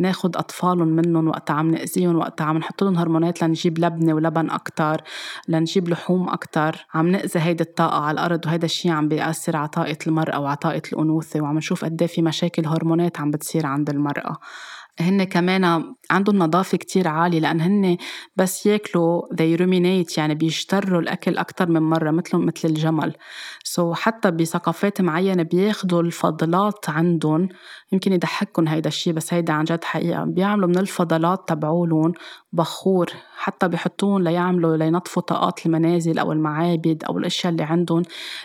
ناخد أطفالهم منهم وقت عم نأذيهم وقت عم نحط لهم هرمونات لنجيب لبنة ولبن أكتر لنجيب لحوم أكتر. عم نأذي هيدي الطاقة على الأرض وهيدا الشيء عم بيأثر على طاقة المرأة وعلى طاقة الأنوثة وعم نشوف قد في مشاكل هرمونات عم بتصير عند المرأة. هن كمان عندهم نظافة كتير عالية لأن هن بس ياكلوا they ruminate يعني بيشتروا الأكل أكتر من مرة مثلهم مثل الجمل. سو so حتى بثقافات معينة بياخدوا الفضلات عندهم يمكن يضحككم هيدا الشيء بس هيدا عن جد حقيقة. بيعملوا من الفضلات تبعولن بخور حتى بحطون ليعملوا لينظفوا طاقات المنازل أو المعابد أو الأشياء اللي عندهم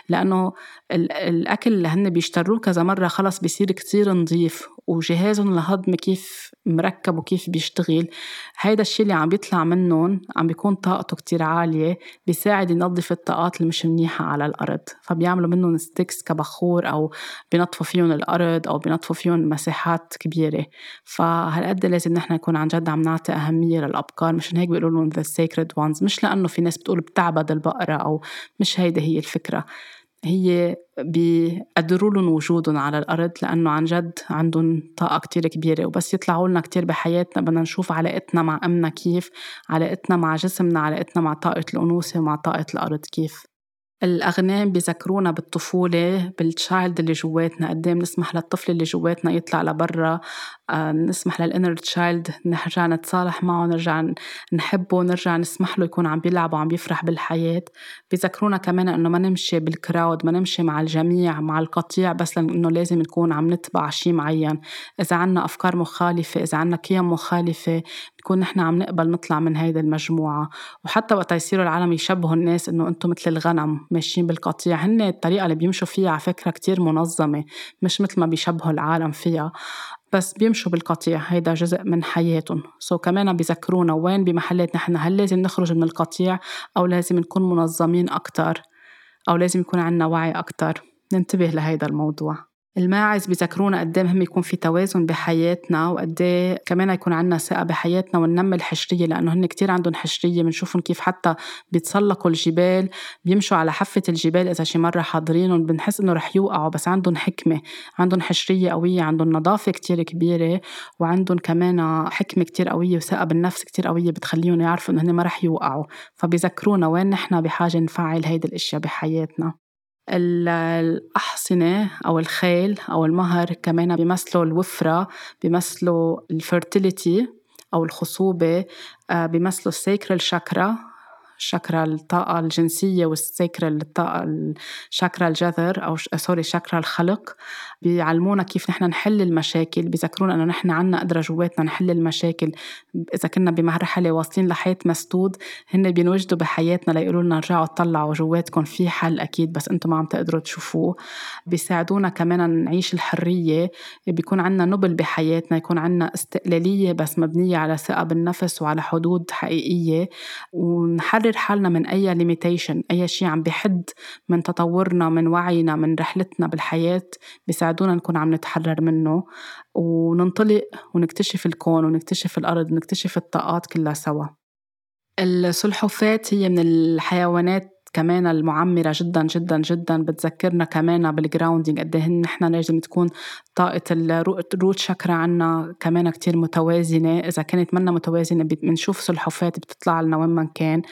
لأنه الأكل اللي هن بيشتروه كذا مرة خلص بيصير كتير نظيف وجهازهم الهضم كيف مركب وكيف بيشتغل. هيدا الشيء اللي عم بيطلع منهم عم بيكون طاقته كتير عالية بيساعد ينظف الطاقات اللي مش منيحة على الأرض. فبيعملوا منهم ستيكس كبخور أو بينظفوا فيهم الأرض أو بينظفوا فيهم مساحات كبيرة. فهالقد لازم نحن نكون عن جد عم نعطي أهمية للأبقار مشان هيك بيقولوا لهم the sacred ones. مش لأنه في ناس بتقول بتعبد البقرة أو مش هيدا هي الفكرة. هي بيقدروا لهم وجودهم على الأرض لأنه عن جد عندهم طاقة كتير كبيرة. وبس يطلعوا لنا كتير بحياتنا بدنا نشوف علاقتنا مع أمنا كيف علاقتنا مع جسمنا علاقتنا مع طاقة الأنوثة ومع طاقة الأرض كيف. الأغنام بيذكرونا بالطفولة بال child اللي جواتنا قد بنسمح للطفل اللي جواتنا يطلع لبرا. نسمح لل inner child نرجع نتصالح معه نرجع نحبه نرجع نسمح له يكون عم بيلعب وعم بيفرح بالحياة. بيذكرونا كمان إنه ما نمشي بال crowd ما نمشي مع الجميع مع القطيع بس لأنه لازم نكون عم نتبع شيء معين. إذا عنا أفكار مخالفة إذا عنا قيم مخالفة نكون نحن عم نقبل نطلع من هيدي المجموعة. وحتى وقت يصيروا العالم يشبهوا الناس إنه أنتم مثل الغنم ماشيين بالقطيع. هن الطريقة اللي بيمشوا فيها على فكرة كتير منظمة مش مثل ما بيشبهوا العالم فيها. بس بيمشوا بالقطيع هيدا جزء من حياتهم. سو so كمان بيذكرونا وين بمحلات نحن. هل لازم نخرج من القطيع أو لازم نكون منظمين أكتر؟ أو لازم يكون عنا وعي أكتر؟ ننتبه لهيدا الموضوع. الماعز بيذكرونا قد إيه مهم يكون في توازن بحياتنا وقد إيه كمان يكون عندنا ثقة بحياتنا وننمي الحشرية لأنه هن كتير عندهم حشرية بنشوفهم كيف حتى بيتسلقوا الجبال بيمشوا على حافة الجبال إذا شي مرة حاضرينهم بنحس إنه رح يوقعوا بس عندهم حكمة عندهم حشرية قوية عندهم نظافة كتير كبيرة وعندهم كمان حكمة كتير قوية وثقة بالنفس كتير قوية بتخليهم يعرفوا إنه هن ما رح يوقعوا. فبيذكرونا وين نحن بحاجة نفعل هيدي الإشياء بحياتنا. الأحصنة أو الخيل أو المهر كمان بيمثلوا الوفرة بيمثلوا الفرتيليتي أو الخصوبة آه، بيمثلوا ال sacral chakra شاكرا الطاقة الجنسية وال sacral الطاقة شاكرا الجذر أو sorry شاكرا الخلق. بيعلمونا كيف نحن نحل المشاكل بيذكرونا إنه نحن عنا قدرة جواتنا نحل المشاكل. إذا كنا بمرحلة واصلين لحيط مسدود هن بينوجدوا بحياتنا ليقولوا لنا رجعوا طلعوا جواتكم في حل أكيد بس أنتم ما عم تقدروا تشوفوه. بيساعدونا كمان نعيش الحرية بيكون عنا نبل بحياتنا يكون عنا استقلالية بس مبنية على ثقة بالنفس وعلى حدود حقيقية. ونحرر حالنا من أي limitation أي شيء عم بحد من تطورنا من وعينا من رحلتنا بالحياة. بيساعد بيساعدونا نكون عم نتحرر منه وننطلق ونكتشف الكون ونكتشف الأرض ونكتشف الطاقات كلها سوا. السلحفات هي من الحيوانات كمان المعمرة جدا جدا جدا. بتذكرنا كمان بال grounding قد إيه نحن لازم تكون طاقة ال root chakra عنا كمان كتير متوازنة. إذا كانت منا متوازنة بنشوف سلحفات بتطلع لنا وين ما كان.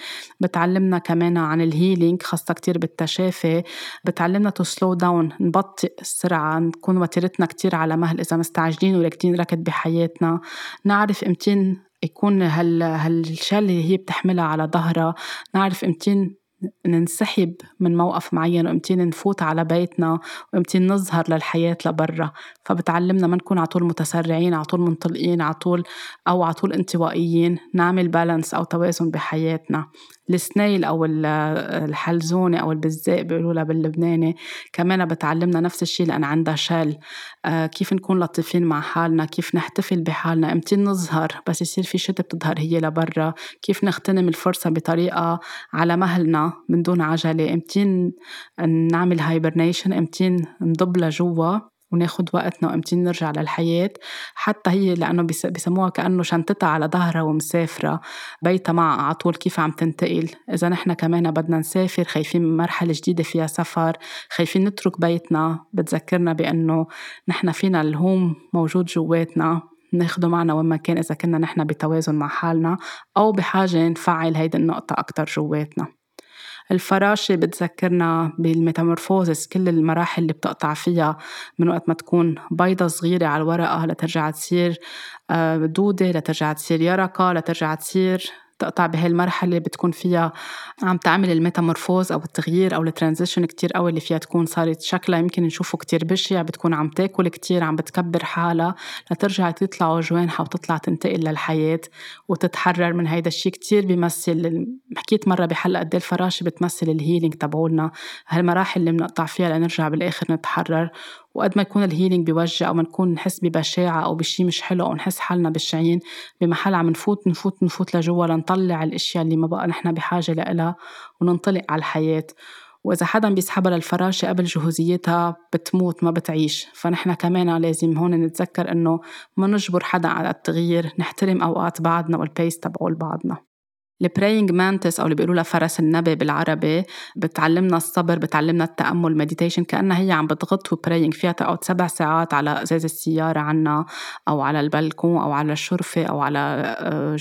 بتعلمنا كمان عن ال healing خاصة كتير بالتشافي. بتعلمنا to slow down نبطئ السرعة نكون وتيرتنا كتير على مهل. إذا مستعجلين وراكضين ركض بحياتنا. نعرف إمتين يكون هال هال shell اللي هي بتحملها على ظهرها. نعرف إمتين ننسحب من موقف معين وامتين نفوت على بيتنا وامتين نظهر للحياة لبرا. فبتعلمنا ما نكون على طول متسرعين على طول منطلقين على طول أو على طول انطوائيين نعمل بالانس أو توازن بحياتنا. السنيل أو الحلزونة أو البزاق بيقولوا لها باللبناني. كمان بتعلمنا نفس الشيء لأن عندها شال. آه كيف نكون لطيفين مع حالنا كيف نحتفل بحالنا. إمتى نظهر بس يصير في شتى بتظهر هي لبرا. كيف نغتنم الفرصة بطريقة على مهلنا. من دون عجلة. إمتى نعمل هايبرنيشن إمتى نضب لجوا وناخد وقتنا وامتى نرجع للحياة. حتى هي لأنه بسموها كأنه شنطتها على ظهرها ومسافرة. بيتها معها على طول كيف عم تنتقل. إذا نحن كمان بدنا نسافر خايفين من مرحلة جديدة فيها سفر خايفين نترك بيتنا. بتذكرنا بأنه نحن فينا الهوم موجود جواتنا. ناخده معنا وين ما كان إذا كنا نحن بتوازن مع حالنا أو بحاجة نفعل هيدي النقطة أكتر جواتنا. الفراشة بتذكرنا بال metamorphosis كل المراحل اللي بتقطع فيها من وقت ما تكون بيضة صغيرة على الورقة لترجع تصير آه، دودة لترجع تصير يرقة لترجع تصير تقطع بهالمرحله بتكون فيها عم تعمل ال metamorphose أو التغيير أو ال transition كتير قوي اللي فيها تكون صارت شكلها يمكن نشوفه كتير بشع بتكون عم تاكل كتير عم بتكبر حالها لترجع تطلع جوانحها وتطلع تنتقل للحياة وتتحرر من هيدا الشيء كتير بيمثل حكيت مرة بحلقة قد إيه الفراشة بتمثل ال healing تبعولنا. هالمراحل اللي بنقطع فيها لنرجع بالآخر نتحرر وقد ما يكون ال healing بيوجع أو ما نكون نحس ببشاعة أو بشي مش حلو أو نحس حالنا بشعين بمحل عم نفوت نفوت نفوت لجوا لنطلع الأشياء اللي ما بقى نحن بحاجة لإلها وننطلق على الحياة. وإذا حدا بيسحبها للفراشة قبل جهوزيتها بتموت ما بتعيش. فنحن كمان لازم هون نتذكر إنه ما نجبر حدا على التغيير نحترم أوقات بعضنا وال pace تبعول بعضنا. ال praying mantis أو اللي بيقولوا لها فرس النبي بالعربي بتعلمنا الصبر بتعلمنا التأمل meditation كأنها هي عم بتغط و praying فيها تقعد سبع ساعات على أزاز السيارة عنا أو على البلكون أو على الشرفة أو على آه،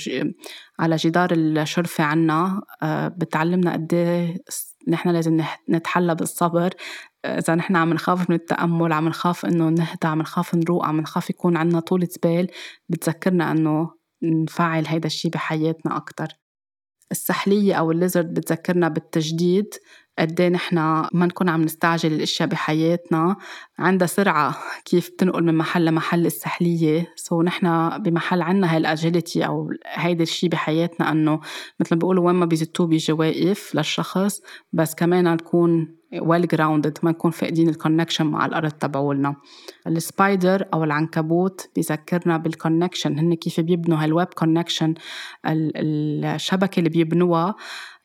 على جدار الشرفة عنا. آه، بتعلمنا قد إيه نحن لازم نتحلى بالصبر. إذا نحن عم نخاف من التأمل عم نخاف إنه نهدى عم نخاف نروق عم نخاف يكون عنا طولة بال بتذكرنا إنه نفعل هيدا الشي بحياتنا أكتر. السحلية أو ال lizard بتذكرنا بالتجديد قد إيه نحن ما نكون عم نستعجل الأشياء بحياتنا. عندها سرعة كيف بتنقل من محل لمحل السحلية. so نحن بمحل عنا هاي ال agility أو هيدا الشيء بحياتنا إنه مثل ما بيقولوا وين ما بيزتوه بيجي واقف للشخص. بس كمان نكون well grounded ما نكون فاقدين ال connection مع الأرض تبعولنا. ال spider أو العنكبوت بيذكرنا بال connection هن كيف بيبنوا هال web connection الشبكة اللي بيبنوها.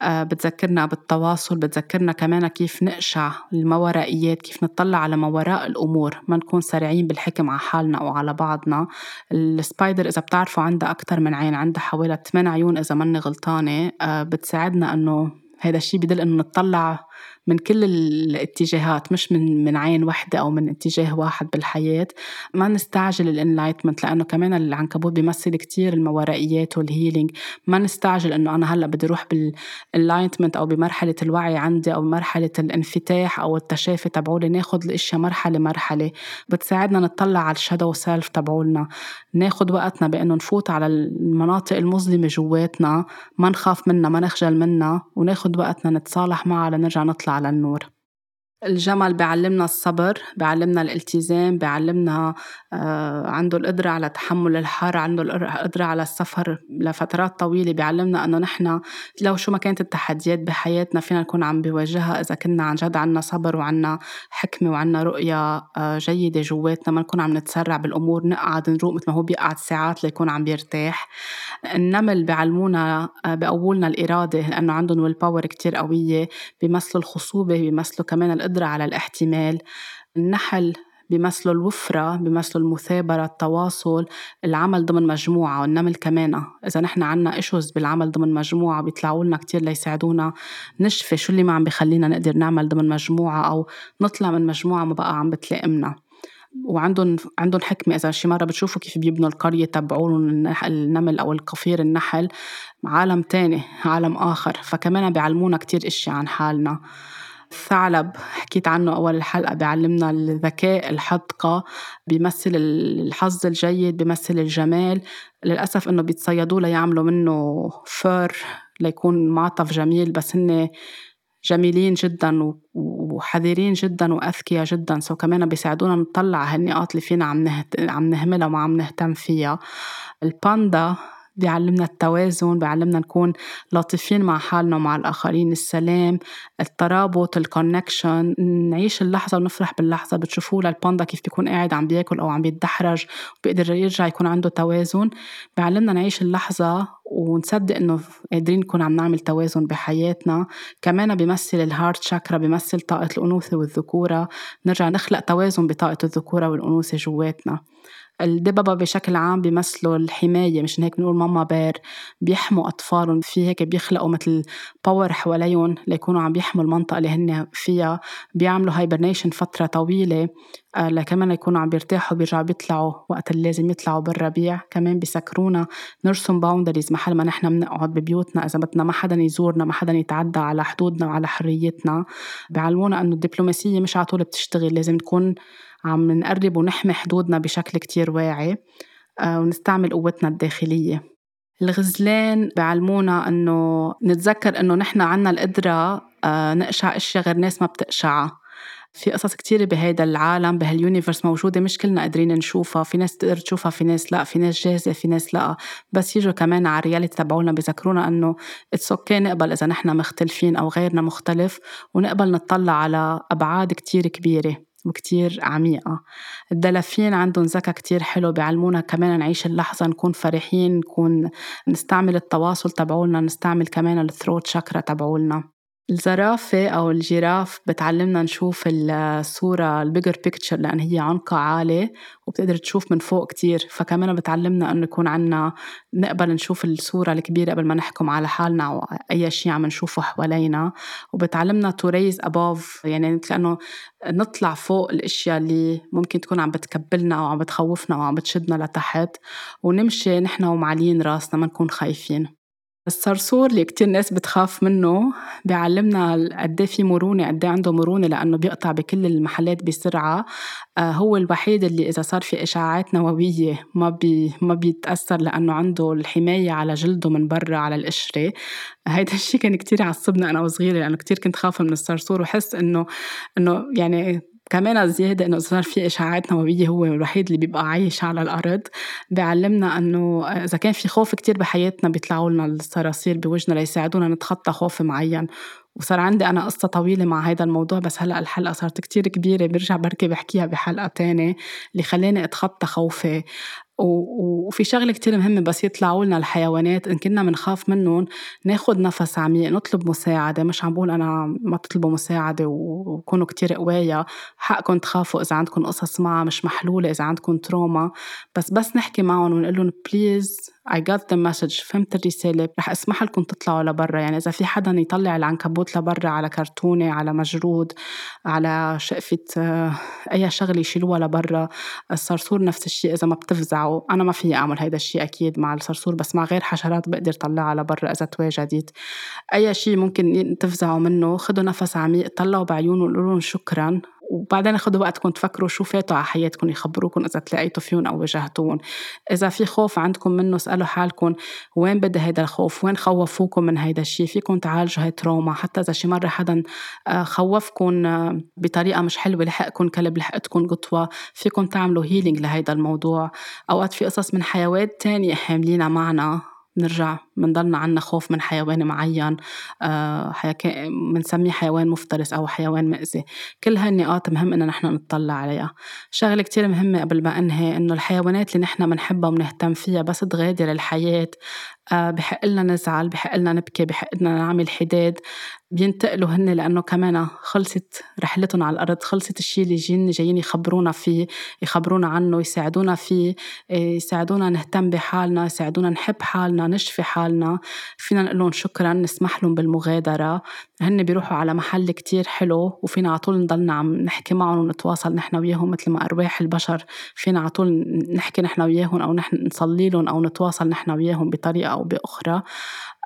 بتذكرنا بالتواصل بتذكرنا كمان كيف نقشع الماورائيات كيف نطلع على ما وراء الأمور ما نكون سريعين بالحكم على حالنا أو على بعضنا. ال spider إذا بتعرفوا عندها أكثر من عين عندها حوالي 8 عيون إذا ماني غلطانة آه، بتساعدنا أنه هذا الشيء بدل إنه نطلع من كل الاتجاهات مش من من عين وحده أو من اتجاه واحد بالحياة. ما نستعجل ال enlightenment لأنه كمان العنكبوت بيمثل كتير الماورائيات وال healing ما نستعجل إنه أنا هلأ بدي أروح بال enlightenment أو بمرحلة الوعي عندي أو بمرحله الانفتاح أو التشافي تبعولي ناخذ الأشياء مرحلة مرحلة. بتساعدنا نطلع على ال shadow self تبعولنا. ناخذ وقتنا بإنه نفوت على المناطق المظلمة جواتنا ما نخاف منها ما نخجل منها وناخذ وقتنا نتصالح معها لنرجع نطلع على النور. الجمل بيعلمنا الصبر بيعلمنا الالتزام بيعلمنا آه عنده القدرة على تحمل الحر عنده القدرة على السفر لفترات طويلة بيعلمنا أنه نحن لو شو ما كانت التحديات بحياتنا فينا نكون عم بواجهها إذا كنا عن جد عنا صبر وعنا حكمة وعنا رؤية آه جيدة جواتنا ما نكون عم نتسرع بالأمور نقعد نروق مثل ما هو بيقعد ساعات ليكون عم بيرتاح. النمل بيعلمونا آه بيقولنا الإرادة لأنه عندهم will power كتير قوية بيمثلوا الخصوبة بيمثلوا كمان القدرة على الاحتمال النحل بيمثلوا الوفرة بيمثلوا المثابرة التواصل العمل ضمن مجموعة والنمل كمان. إذا نحن عنا issues بالعمل ضمن مجموعة بيطلعوا لنا كتير ليساعدونا نشفي شو اللي ما عم بخلينا نقدر نعمل ضمن مجموعة أو نطلع من مجموعة ما بقى عم بتلائمنا وعندهم عندهم حكمة إذا شي مرة بتشوفوا كيف بيبنوا القرية تبعولهم النمل أو القفير النحل عالم تاني عالم آخر. فكمان بيعلمونا كتير إشياء عن حالنا. الثعلب حكيت عنه أول الحلقة بيعلمنا الذكاء الحدقة بيمثل الحظ الجيد بيمثل الجمال. للأسف إنه بيتصيدوا ليعملوا منه فر ليكون معطف جميل بس هن جميلين جدا وحذرين جدا وأذكياء جدا. سو كمان بيساعدونا نطلع هالنقاط اللي فينا عم عم نهملها وما عم نهتم فيها. الباندا بيعلمنا التوازن بيعلمنا نكون لطيفين مع حالنا ومع الآخرين السلام الترابط ال connection نعيش اللحظة ونفرح باللحظة. بتشوفوا للباندا كيف بيكون قاعد عم بياكل أو عم بيتدحرج وبيقدر يرجع يكون عنده توازن. بيعلمنا نعيش اللحظة ونصدق إنه قادرين نكون عم نعمل توازن بحياتنا. كمان بيمثل ال heart chakra بيمثل طاقة الأنوثة والذكورة. نرجع نخلق توازن بطاقة الذكورة والأنوثة جواتنا. الدببة بشكل عام بيمثلوا الحماية مشان هيك بنقول mama bear بيحموا أطفالهم في هيك بيخلقوا مثل power حواليهم ليكونوا عم بيحموا المنطقة اللي هن فيها. بيعملوا hibernation فترة طويلة. لكمان يكونوا عم بيرتاحوا بيرجعوا بيطلعوا وقت اللي لازم يطلعوا بالربيع كمان بيذكرونا نرسم boundaries محل ما نحن بنقعد ببيوتنا. إذا بدنا ما حدا يزورنا ما حدا يتعدى على حدودنا وعلى حريتنا بيعلمونا إنه الدبلوماسية مش على طول بتشتغل. لازم نكون عم نقرب ونحمي حدودنا بشكل كتير واعي آه، ونستعمل قوتنا الداخلية. الغزلان بعلمونا إنه نتذكر إنه نحن عنا القدرة آه، نقشع إشياء غير ناس ما بتقشعها. في قصص كتيرة بهيدا العالم بهال universe موجودة مش كلنا قادرين نشوفها في ناس تقدر تشوفها في ناس لا في ناس جاهزة في ناس لا. بس يجوا كمان على ال reality تبعولنا بذكرونا إنه it's okay نقبل إذا نحن مختلفين أو غيرنا مختلف ونقبل نطلع على أبعاد كتير كبيرة وكتير عميقة. الدلافين عندهم ذكاء كتير حلو بيعلمونا كمان نعيش اللحظة نكون فرحين نكون نستعمل التواصل تبعولنا نستعمل كمان ال throat chakra تبعولنا. الزرافة أو ال giraffe بتعلمنا نشوف الصورة ال bigger picture لأن هي عنقها عالي وبتقدر تشوف من فوق كتير. فكمان بتعلمنا أنه يكون عنا نقبل نشوف الصورة الكبيرة قبل ما نحكم على حالنا أو أي شيء عم نشوفه حوالينا. وبتعلمنا to raise above يعني كأنه نطلع فوق الأشياء اللي ممكن تكون عم بتكبلنا أو عم بتخوفنا أو عم بتشدنا لتحت. ونمشي نحن ومعلين راسنا ما نكون خايفين. الصرصور اللي كتير ناس بتخاف منه بيعلمنا قد إيه في مرونة قد إيه عنده مرونة لأنه بيقطع بكل المحلات بسرعة. آه هو الوحيد اللي إذا صار في إشعاعات نووية ما بي ما بيتأثر لأنه عنده الحماية على جلده من برا على القشرة. هيدا الشيء كان كتير يعصبني أنا وصغيرة لأنه كتير كنت خاف من الصرصور وحس إنه إنه يعني كمان زيادة إنه صار في إشعاعات نووية هو الوحيد اللي بيبقى عايش على الأرض. بيعلمنا إنه إذا كان في خوف كتير بحياتنا بيطلعوا لنا الصراصير بوجهنا ليساعدونا نتخطى خوف معين. وصار عندي أنا قصة طويلة مع هذا الموضوع بس هلأ الحلقة صارت كتير كبيرة. برجع بركي بحكيها بحلقة تانية اللي خلاني أتخطى خوفي. وفي شغلة كتير مهمة بس يطلعوا لنا الحيوانات إن كنا بنخاف منهم ناخد نفس عميق نطلب مساعدة. مش عم بقول أنا ما تطلبوا مساعدة وكونوا كتير قوايا حقكم تخافوا إذا عندكم قصص معها مش محلولة إذا عندكم trauma. بس بس نحكي معهم ونقول لهم please I got the message. فهمت الرسالة. رح أسمح لكم تطلعوا لبرا. يعني إذا في حدا يطلع العنكبوت لبرا على كرتونة على مجرود على شقفة آه، أي شغلة يشيلوها لبرا. الصرصور نفس الشيء إذا ما بتفزعوا. أنا ما فيي أعمل هيدا الشيء أكيد مع الصرصور بس مع غير حشرات بقدر طلعها لبرا إذا تواجدت أي شيء ممكن تفزعوا منه خدوا نفس عميق طلعوا بعيونهم وقولوا شكرا. وبعدين خدوا وقتكم تفكروا شو فاتوا على حياتكم يخبروكم إذا تلاقيتوا فيهم أو واجهتوهم. إذا في خوف عندكم منه اسألوا حالكم وين بدي هيدا الخوف؟ وين خوفوكم من هيدا الشيء فيكم تعالجوا هاي trauma حتى إذا شي مرة حدا آه، خوفكم آه، بطريقة مش حلوة لحقكم كلب لحقتكم قطوة فيكم تعملوا healing لهيدا الموضوع. أوقات في قصص من حيوات تانية حاملينها معنا. نرجع. منضلنا عنا خوف من حيوان معين بنسميه حيوان مفترس أو حيوان مأذي. كل هاي النقاط مهم إنه نحن نطلع عليها. شغلة كتير مهمة قبل ما أنهي إنه الحيوانات اللي نحن بنحبها وبنهتم فيها بس تغادر الحياة آه، بحق لنا نزعل بحق لنا نبكي بحق لنا نعمل حداد. بينتقلوا هن لأنه كمان خلصت رحلتهم على الأرض خلصت الشيء اللي جين جايين يخبرونا فيه يخبرونا عنه يساعدونا فيه يساعدونا نهتم بحالنا يساعدونا نحب حالنا نشفي حالنا. فينا نقول لهم شكرا نسمح لهم بالمغادرة. هن بيروحوا على محل كتير حلو وفينا على طول نضلنا عم نحكي معهم ونتواصل نحن وياهم مثل ما أرواح البشر. فينا على طول نحكي نحن وياهم أو نحن نصلي لهم أو نتواصل نحن وياهم بطريقة أو بأخرى.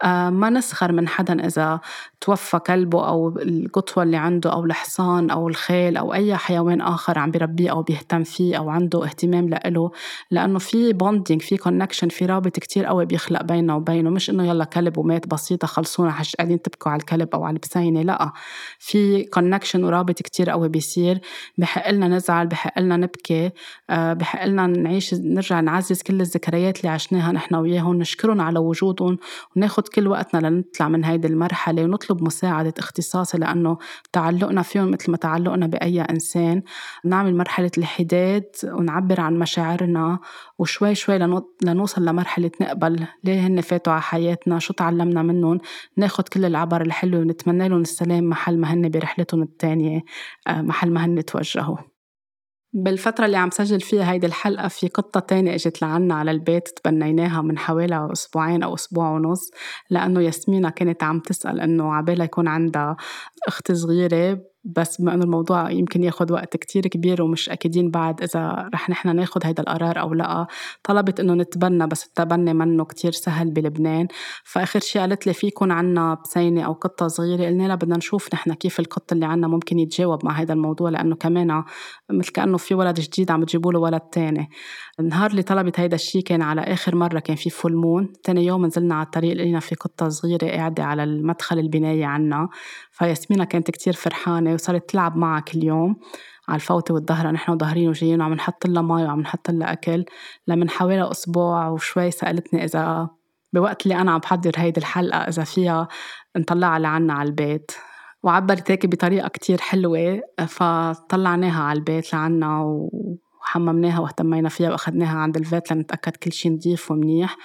ما نسخر من حدا إذا توفى كلبه أو القطوة اللي عنده أو الحصان أو الخيل أو أي حيوان آخر عم بربيه أو بيهتم فيه أو عنده اهتمام لإله لأنه في bonding في connection في رابط كتير قوي بيخلق بيننا وبينه. مش إنه يلا كلب ومات بسيطة خلصونا قاعدين تبكوا على الكلب أو على البسينة لأ. في connection ورابط كتير قوي بيصير. بحق لنا نزعل بحق لنا نبكي آه، بحق لنا نعيش نرجع نعزز كل الذكريات اللي عشناها نحن وياهم نشكرهم على وجودهم وناخد كل وقتنا لنطلع من هيدي المرحلة ونطلب مساعدة اختصاصي لأنه تعلقنا فيهم مثل ما تعلقنا بأي إنسان. نعمل مرحلة الحداد ونعبر عن مشاعرنا وشوي شوي لنوصل لمرحلة نقبل. ليه هن فاتوا على حياتنا؟ شو تعلمنا منهم؟ ناخد كل العبر الحلوة ونتمنى لهم السلام محل ما هن برحلتهم التانية آه، محل ما هن توجهوا. بالفترة اللي عم سجل فيها هيدي الحلقة في قطة تانية إجت لعنا على البيت تبنيناها من حوالي أسبوعين أو أسبوع ونص لأنه ياسمينة كانت عم تسأل إنه عبالها يكون عندها أخت صغيرة بس بما إنه الموضوع يمكن ياخذ وقت كتير كبير ومش أكيدين بعد إذا رح نحن ناخذ هيدا القرار أو لأ طلبت إنه نتبنى بس التبني منه كتير سهل بلبنان. فآخر شيء قالت لي في يكون عنا بسينة أو قطة صغيرة قلنا لها بدنا نشوف نحن كيف القط اللي عنا ممكن يتجاوب مع هذا الموضوع لأنه كمان مثل كأنه في ولد جديد عم تجيبوا له ولد تاني. النهار اللي طلبت هيدا الشيء كان على آخر مرة كان في full moon ثاني يوم نزلنا على الطريق لقينا في قطة صغيرة قاعدة على المدخل البنايه عنا. فياسمينة كانت كتير فرحانة وصارت تلعب معها كل يوم على الفوتة والظهرة نحن ظاهرين وجايين وعم نحط لها مي وعم نحط لها أكل. لمن حوالي أسبوع وشوي سألتني إذا بوقت اللي أنا عم بحضر هيدي الحلقة إذا فيها نطلعها لعنا على البيت. وعبرت هيك بطريقة كتير حلوة فطلعناها على البيت لعنا وحممناها واهتمينا فيها واخدناها عند الفيت لنتأكد كل شيء نظيف ومنيح.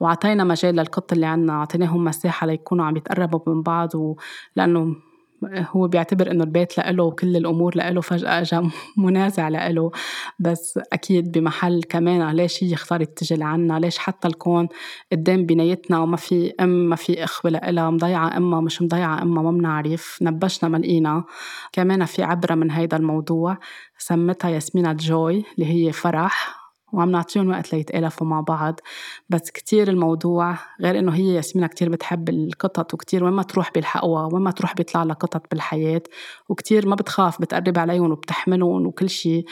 وعطينا مجال للقط اللي عنا أعطيناهم مساحة ليكونوا عم يتقربوا من بعض ولأنه هو بيعتبر إنه البيت لإله وكل الأمور لإله فجأة اجى منازع لإله. بس أكيد بمحل كمان ليش هي اختارت تجي لعنا ليش حتى الكون قدام بنايتنا وما في أم ما في إخوة لإلها مضيعة أمها مش مضيعة أمها ما بنعرف نبشنا ما لقينا. كمان في عبرة من هيدا الموضوع سمتها ياسمينة جوي اللي هي فرح. وعم نعطيهم وقت ليتآلفوا مع بعض. بس كتير الموضوع غير إنه هي ياسمينة كتير بتحب القطط وكتير وين ما تروح بيلحقوها وين ما تروح بيطلع لها قطط بالحياة وكتير ما بتخاف بتقرب عليهم وبتحملهم وكل شيء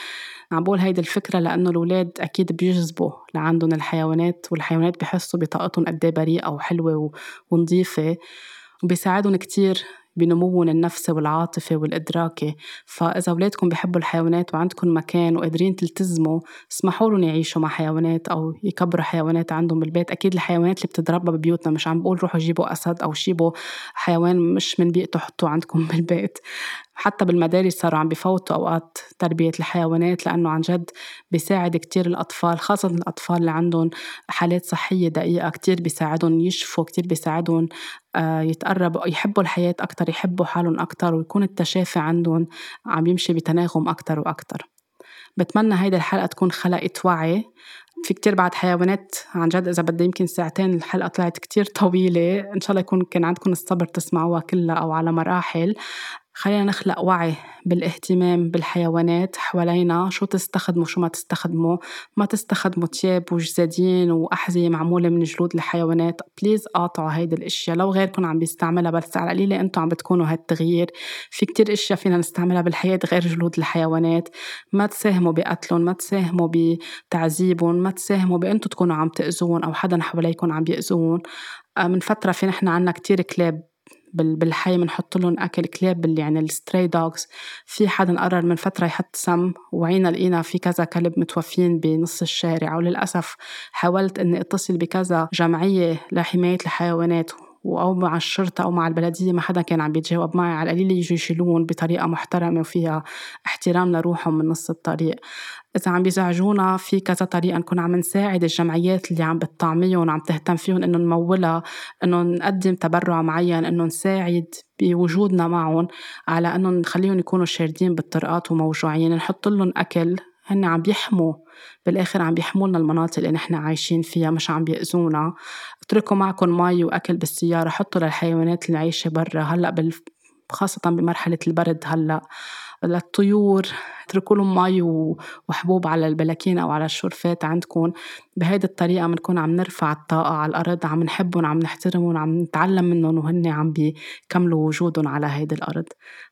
عم بقول هيدي الفكرة لأنه الأولاد أكيد بيجذبوا لعندهم الحيوانات والحيوانات بحسوا بطاقتهم قد إيه بريئة وحلوة ونظيفة وبيساعدهم كتير بنموهم النفسي والعاطفي والإدراكي فإذا أولادكم بحبوا الحيوانات وعندكم مكان وقادرين تلتزموا اسمحوا لهم يعيشوا مع حيوانات أو يكبروا حيوانات عندهم بالبيت. أكيد الحيوانات اللي بتتربى ببيوتنا مش عم بقول روحوا جيبوا أسد أو جيبوا حيوان مش من بيئته حطوه عندكم بالبيت. حتى بالمدارس صاروا عم بفوتوا أوقات تربية الحيوانات لأنه عن جد بيساعد كتير الأطفال خاصة الأطفال اللي عندهم حالات صحية دقيقة كتير بيساعدهم يشفوا كتير بيساعدهم آه، يتقربوا يحبوا الحياة أكتر يحبوا حالهم أكتر ويكون التشافي عندهم عم يمشي بتناغم أكتر وأكتر. بتمنى هيدي الحلقة تكون خلقت وعي. في كتير بعد حيوانات عن جد إذا بدي يمكن ساعتين الحلقة طلعت كتير طويلة إن شاء الله يكون كان عندكم الصبر تسمعوها كلها أو على مراحل. خلينا نخلق وعي بالاهتمام بالحيوانات حوالينا. شو تستخدموا؟ شو ما تستخدموا. ما تستخدموا تياب وجزادين وأحذية معمولة من جلود الحيوانات. بليز قاطعوا هيدي الأشياء. لو غيركم عم بيستعملها بس على القليلة أنتم عم بتكونوا هالتغيير. في كتير أشياء فينا نستعملها بالحياة غير جلود الحيوانات. ما تساهموا بقتلهم ما تساهموا بتعذيبهم ما تساهموا بأنتم تكونوا عم تأذون أو حدا حواليكم عم بيأذون آه، من فترة في نحن عنا كتير كلاب بالحي بنحط لهم أكل كلاب اللي يعني ال stray dogs في حدا قرر من فترة يحط سم وعينا لقينا في كذا كلب متوفين بنص الشارع وللأسف حاولت إني أتصل بكذا جمعية لحماية الحيوانات أو مع الشرطة أو مع البلدية ما حدا كان عم بيتجاوب معي على القليل يجوا يشيلون بطريقة محترمة وفيها احترام لروحهم من نص الطريق. إذا عم بيزعجونا في كذا طريقة نكون عم نساعد الجمعيات اللي عم بتطعميهم وعم تهتم فيهم إنه نمولها إنه نقدم تبرع معين إنه نساعد بوجودنا معهم على إنه نخليهم يكونوا شاردين بالطرقات وموجوعين. نحط لهم أكل هن عم بيحموا بالآخر عم بيحمولنا المناطق اللي نحن عايشين فيها مش عم بيأذونا. اتركوا معكم مي وأكل بالسيارة حطوا للحيوانات اللي عايشه برا. هلأ بال... خاصة بمرحلة البرد هلأ. للطيور اتركوا لهم مي وحبوب على البلاكين أو على الشرفات عندكم. بهيدي الطريقة بنكون عم نرفع الطاقة على الأرض عم نحبهم عم نحترمهم عم نتعلم منهم وهن عم بيكملوا وجودهم على هيدي الأرض.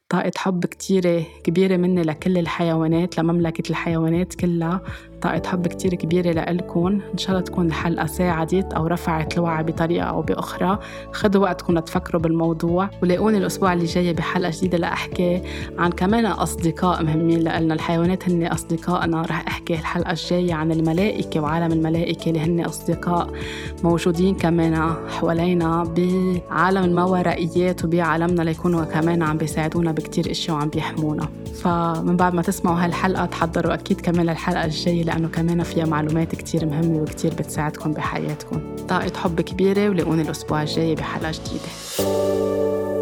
طاقة حب كتيرة كبيرة مني لكل الحيوانات لمملكة الحيوانات كلها. طاقة حب كتير كبيرة لإلكم إن شاء الله تكون الحلقة ساعدت أو رفعت الوعي بطريقة أو بأخرى. خدوا وقتكم تفكروا بالموضوع ولاقوني الأسبوع اللي جاي بحلقة جديدة لأحكي عن كمان أصدقاء مهمين لنا الحيوانات هن أصدقائنا. رح أحكي الحلقة الجاية عن الملائكة وعالم الملائكة اللي هن أصدقاء موجودين كمان حوالينا بعالم الماورائيات وبعالمنا ليكونوا كمان عم بيساعدونا بكتير إشياء وعم بيحمونا. فمن بعد ما تسمعوا هالحلقة تحضروا أكيد كمان للحلقة الجاية لأنه كمان فيها معلومات كتير مهمة وكتير بتساعدكم بحياتكم. طاقة حب كبيرة ولاقوني الأسبوع الجاي بحلقة جديدة.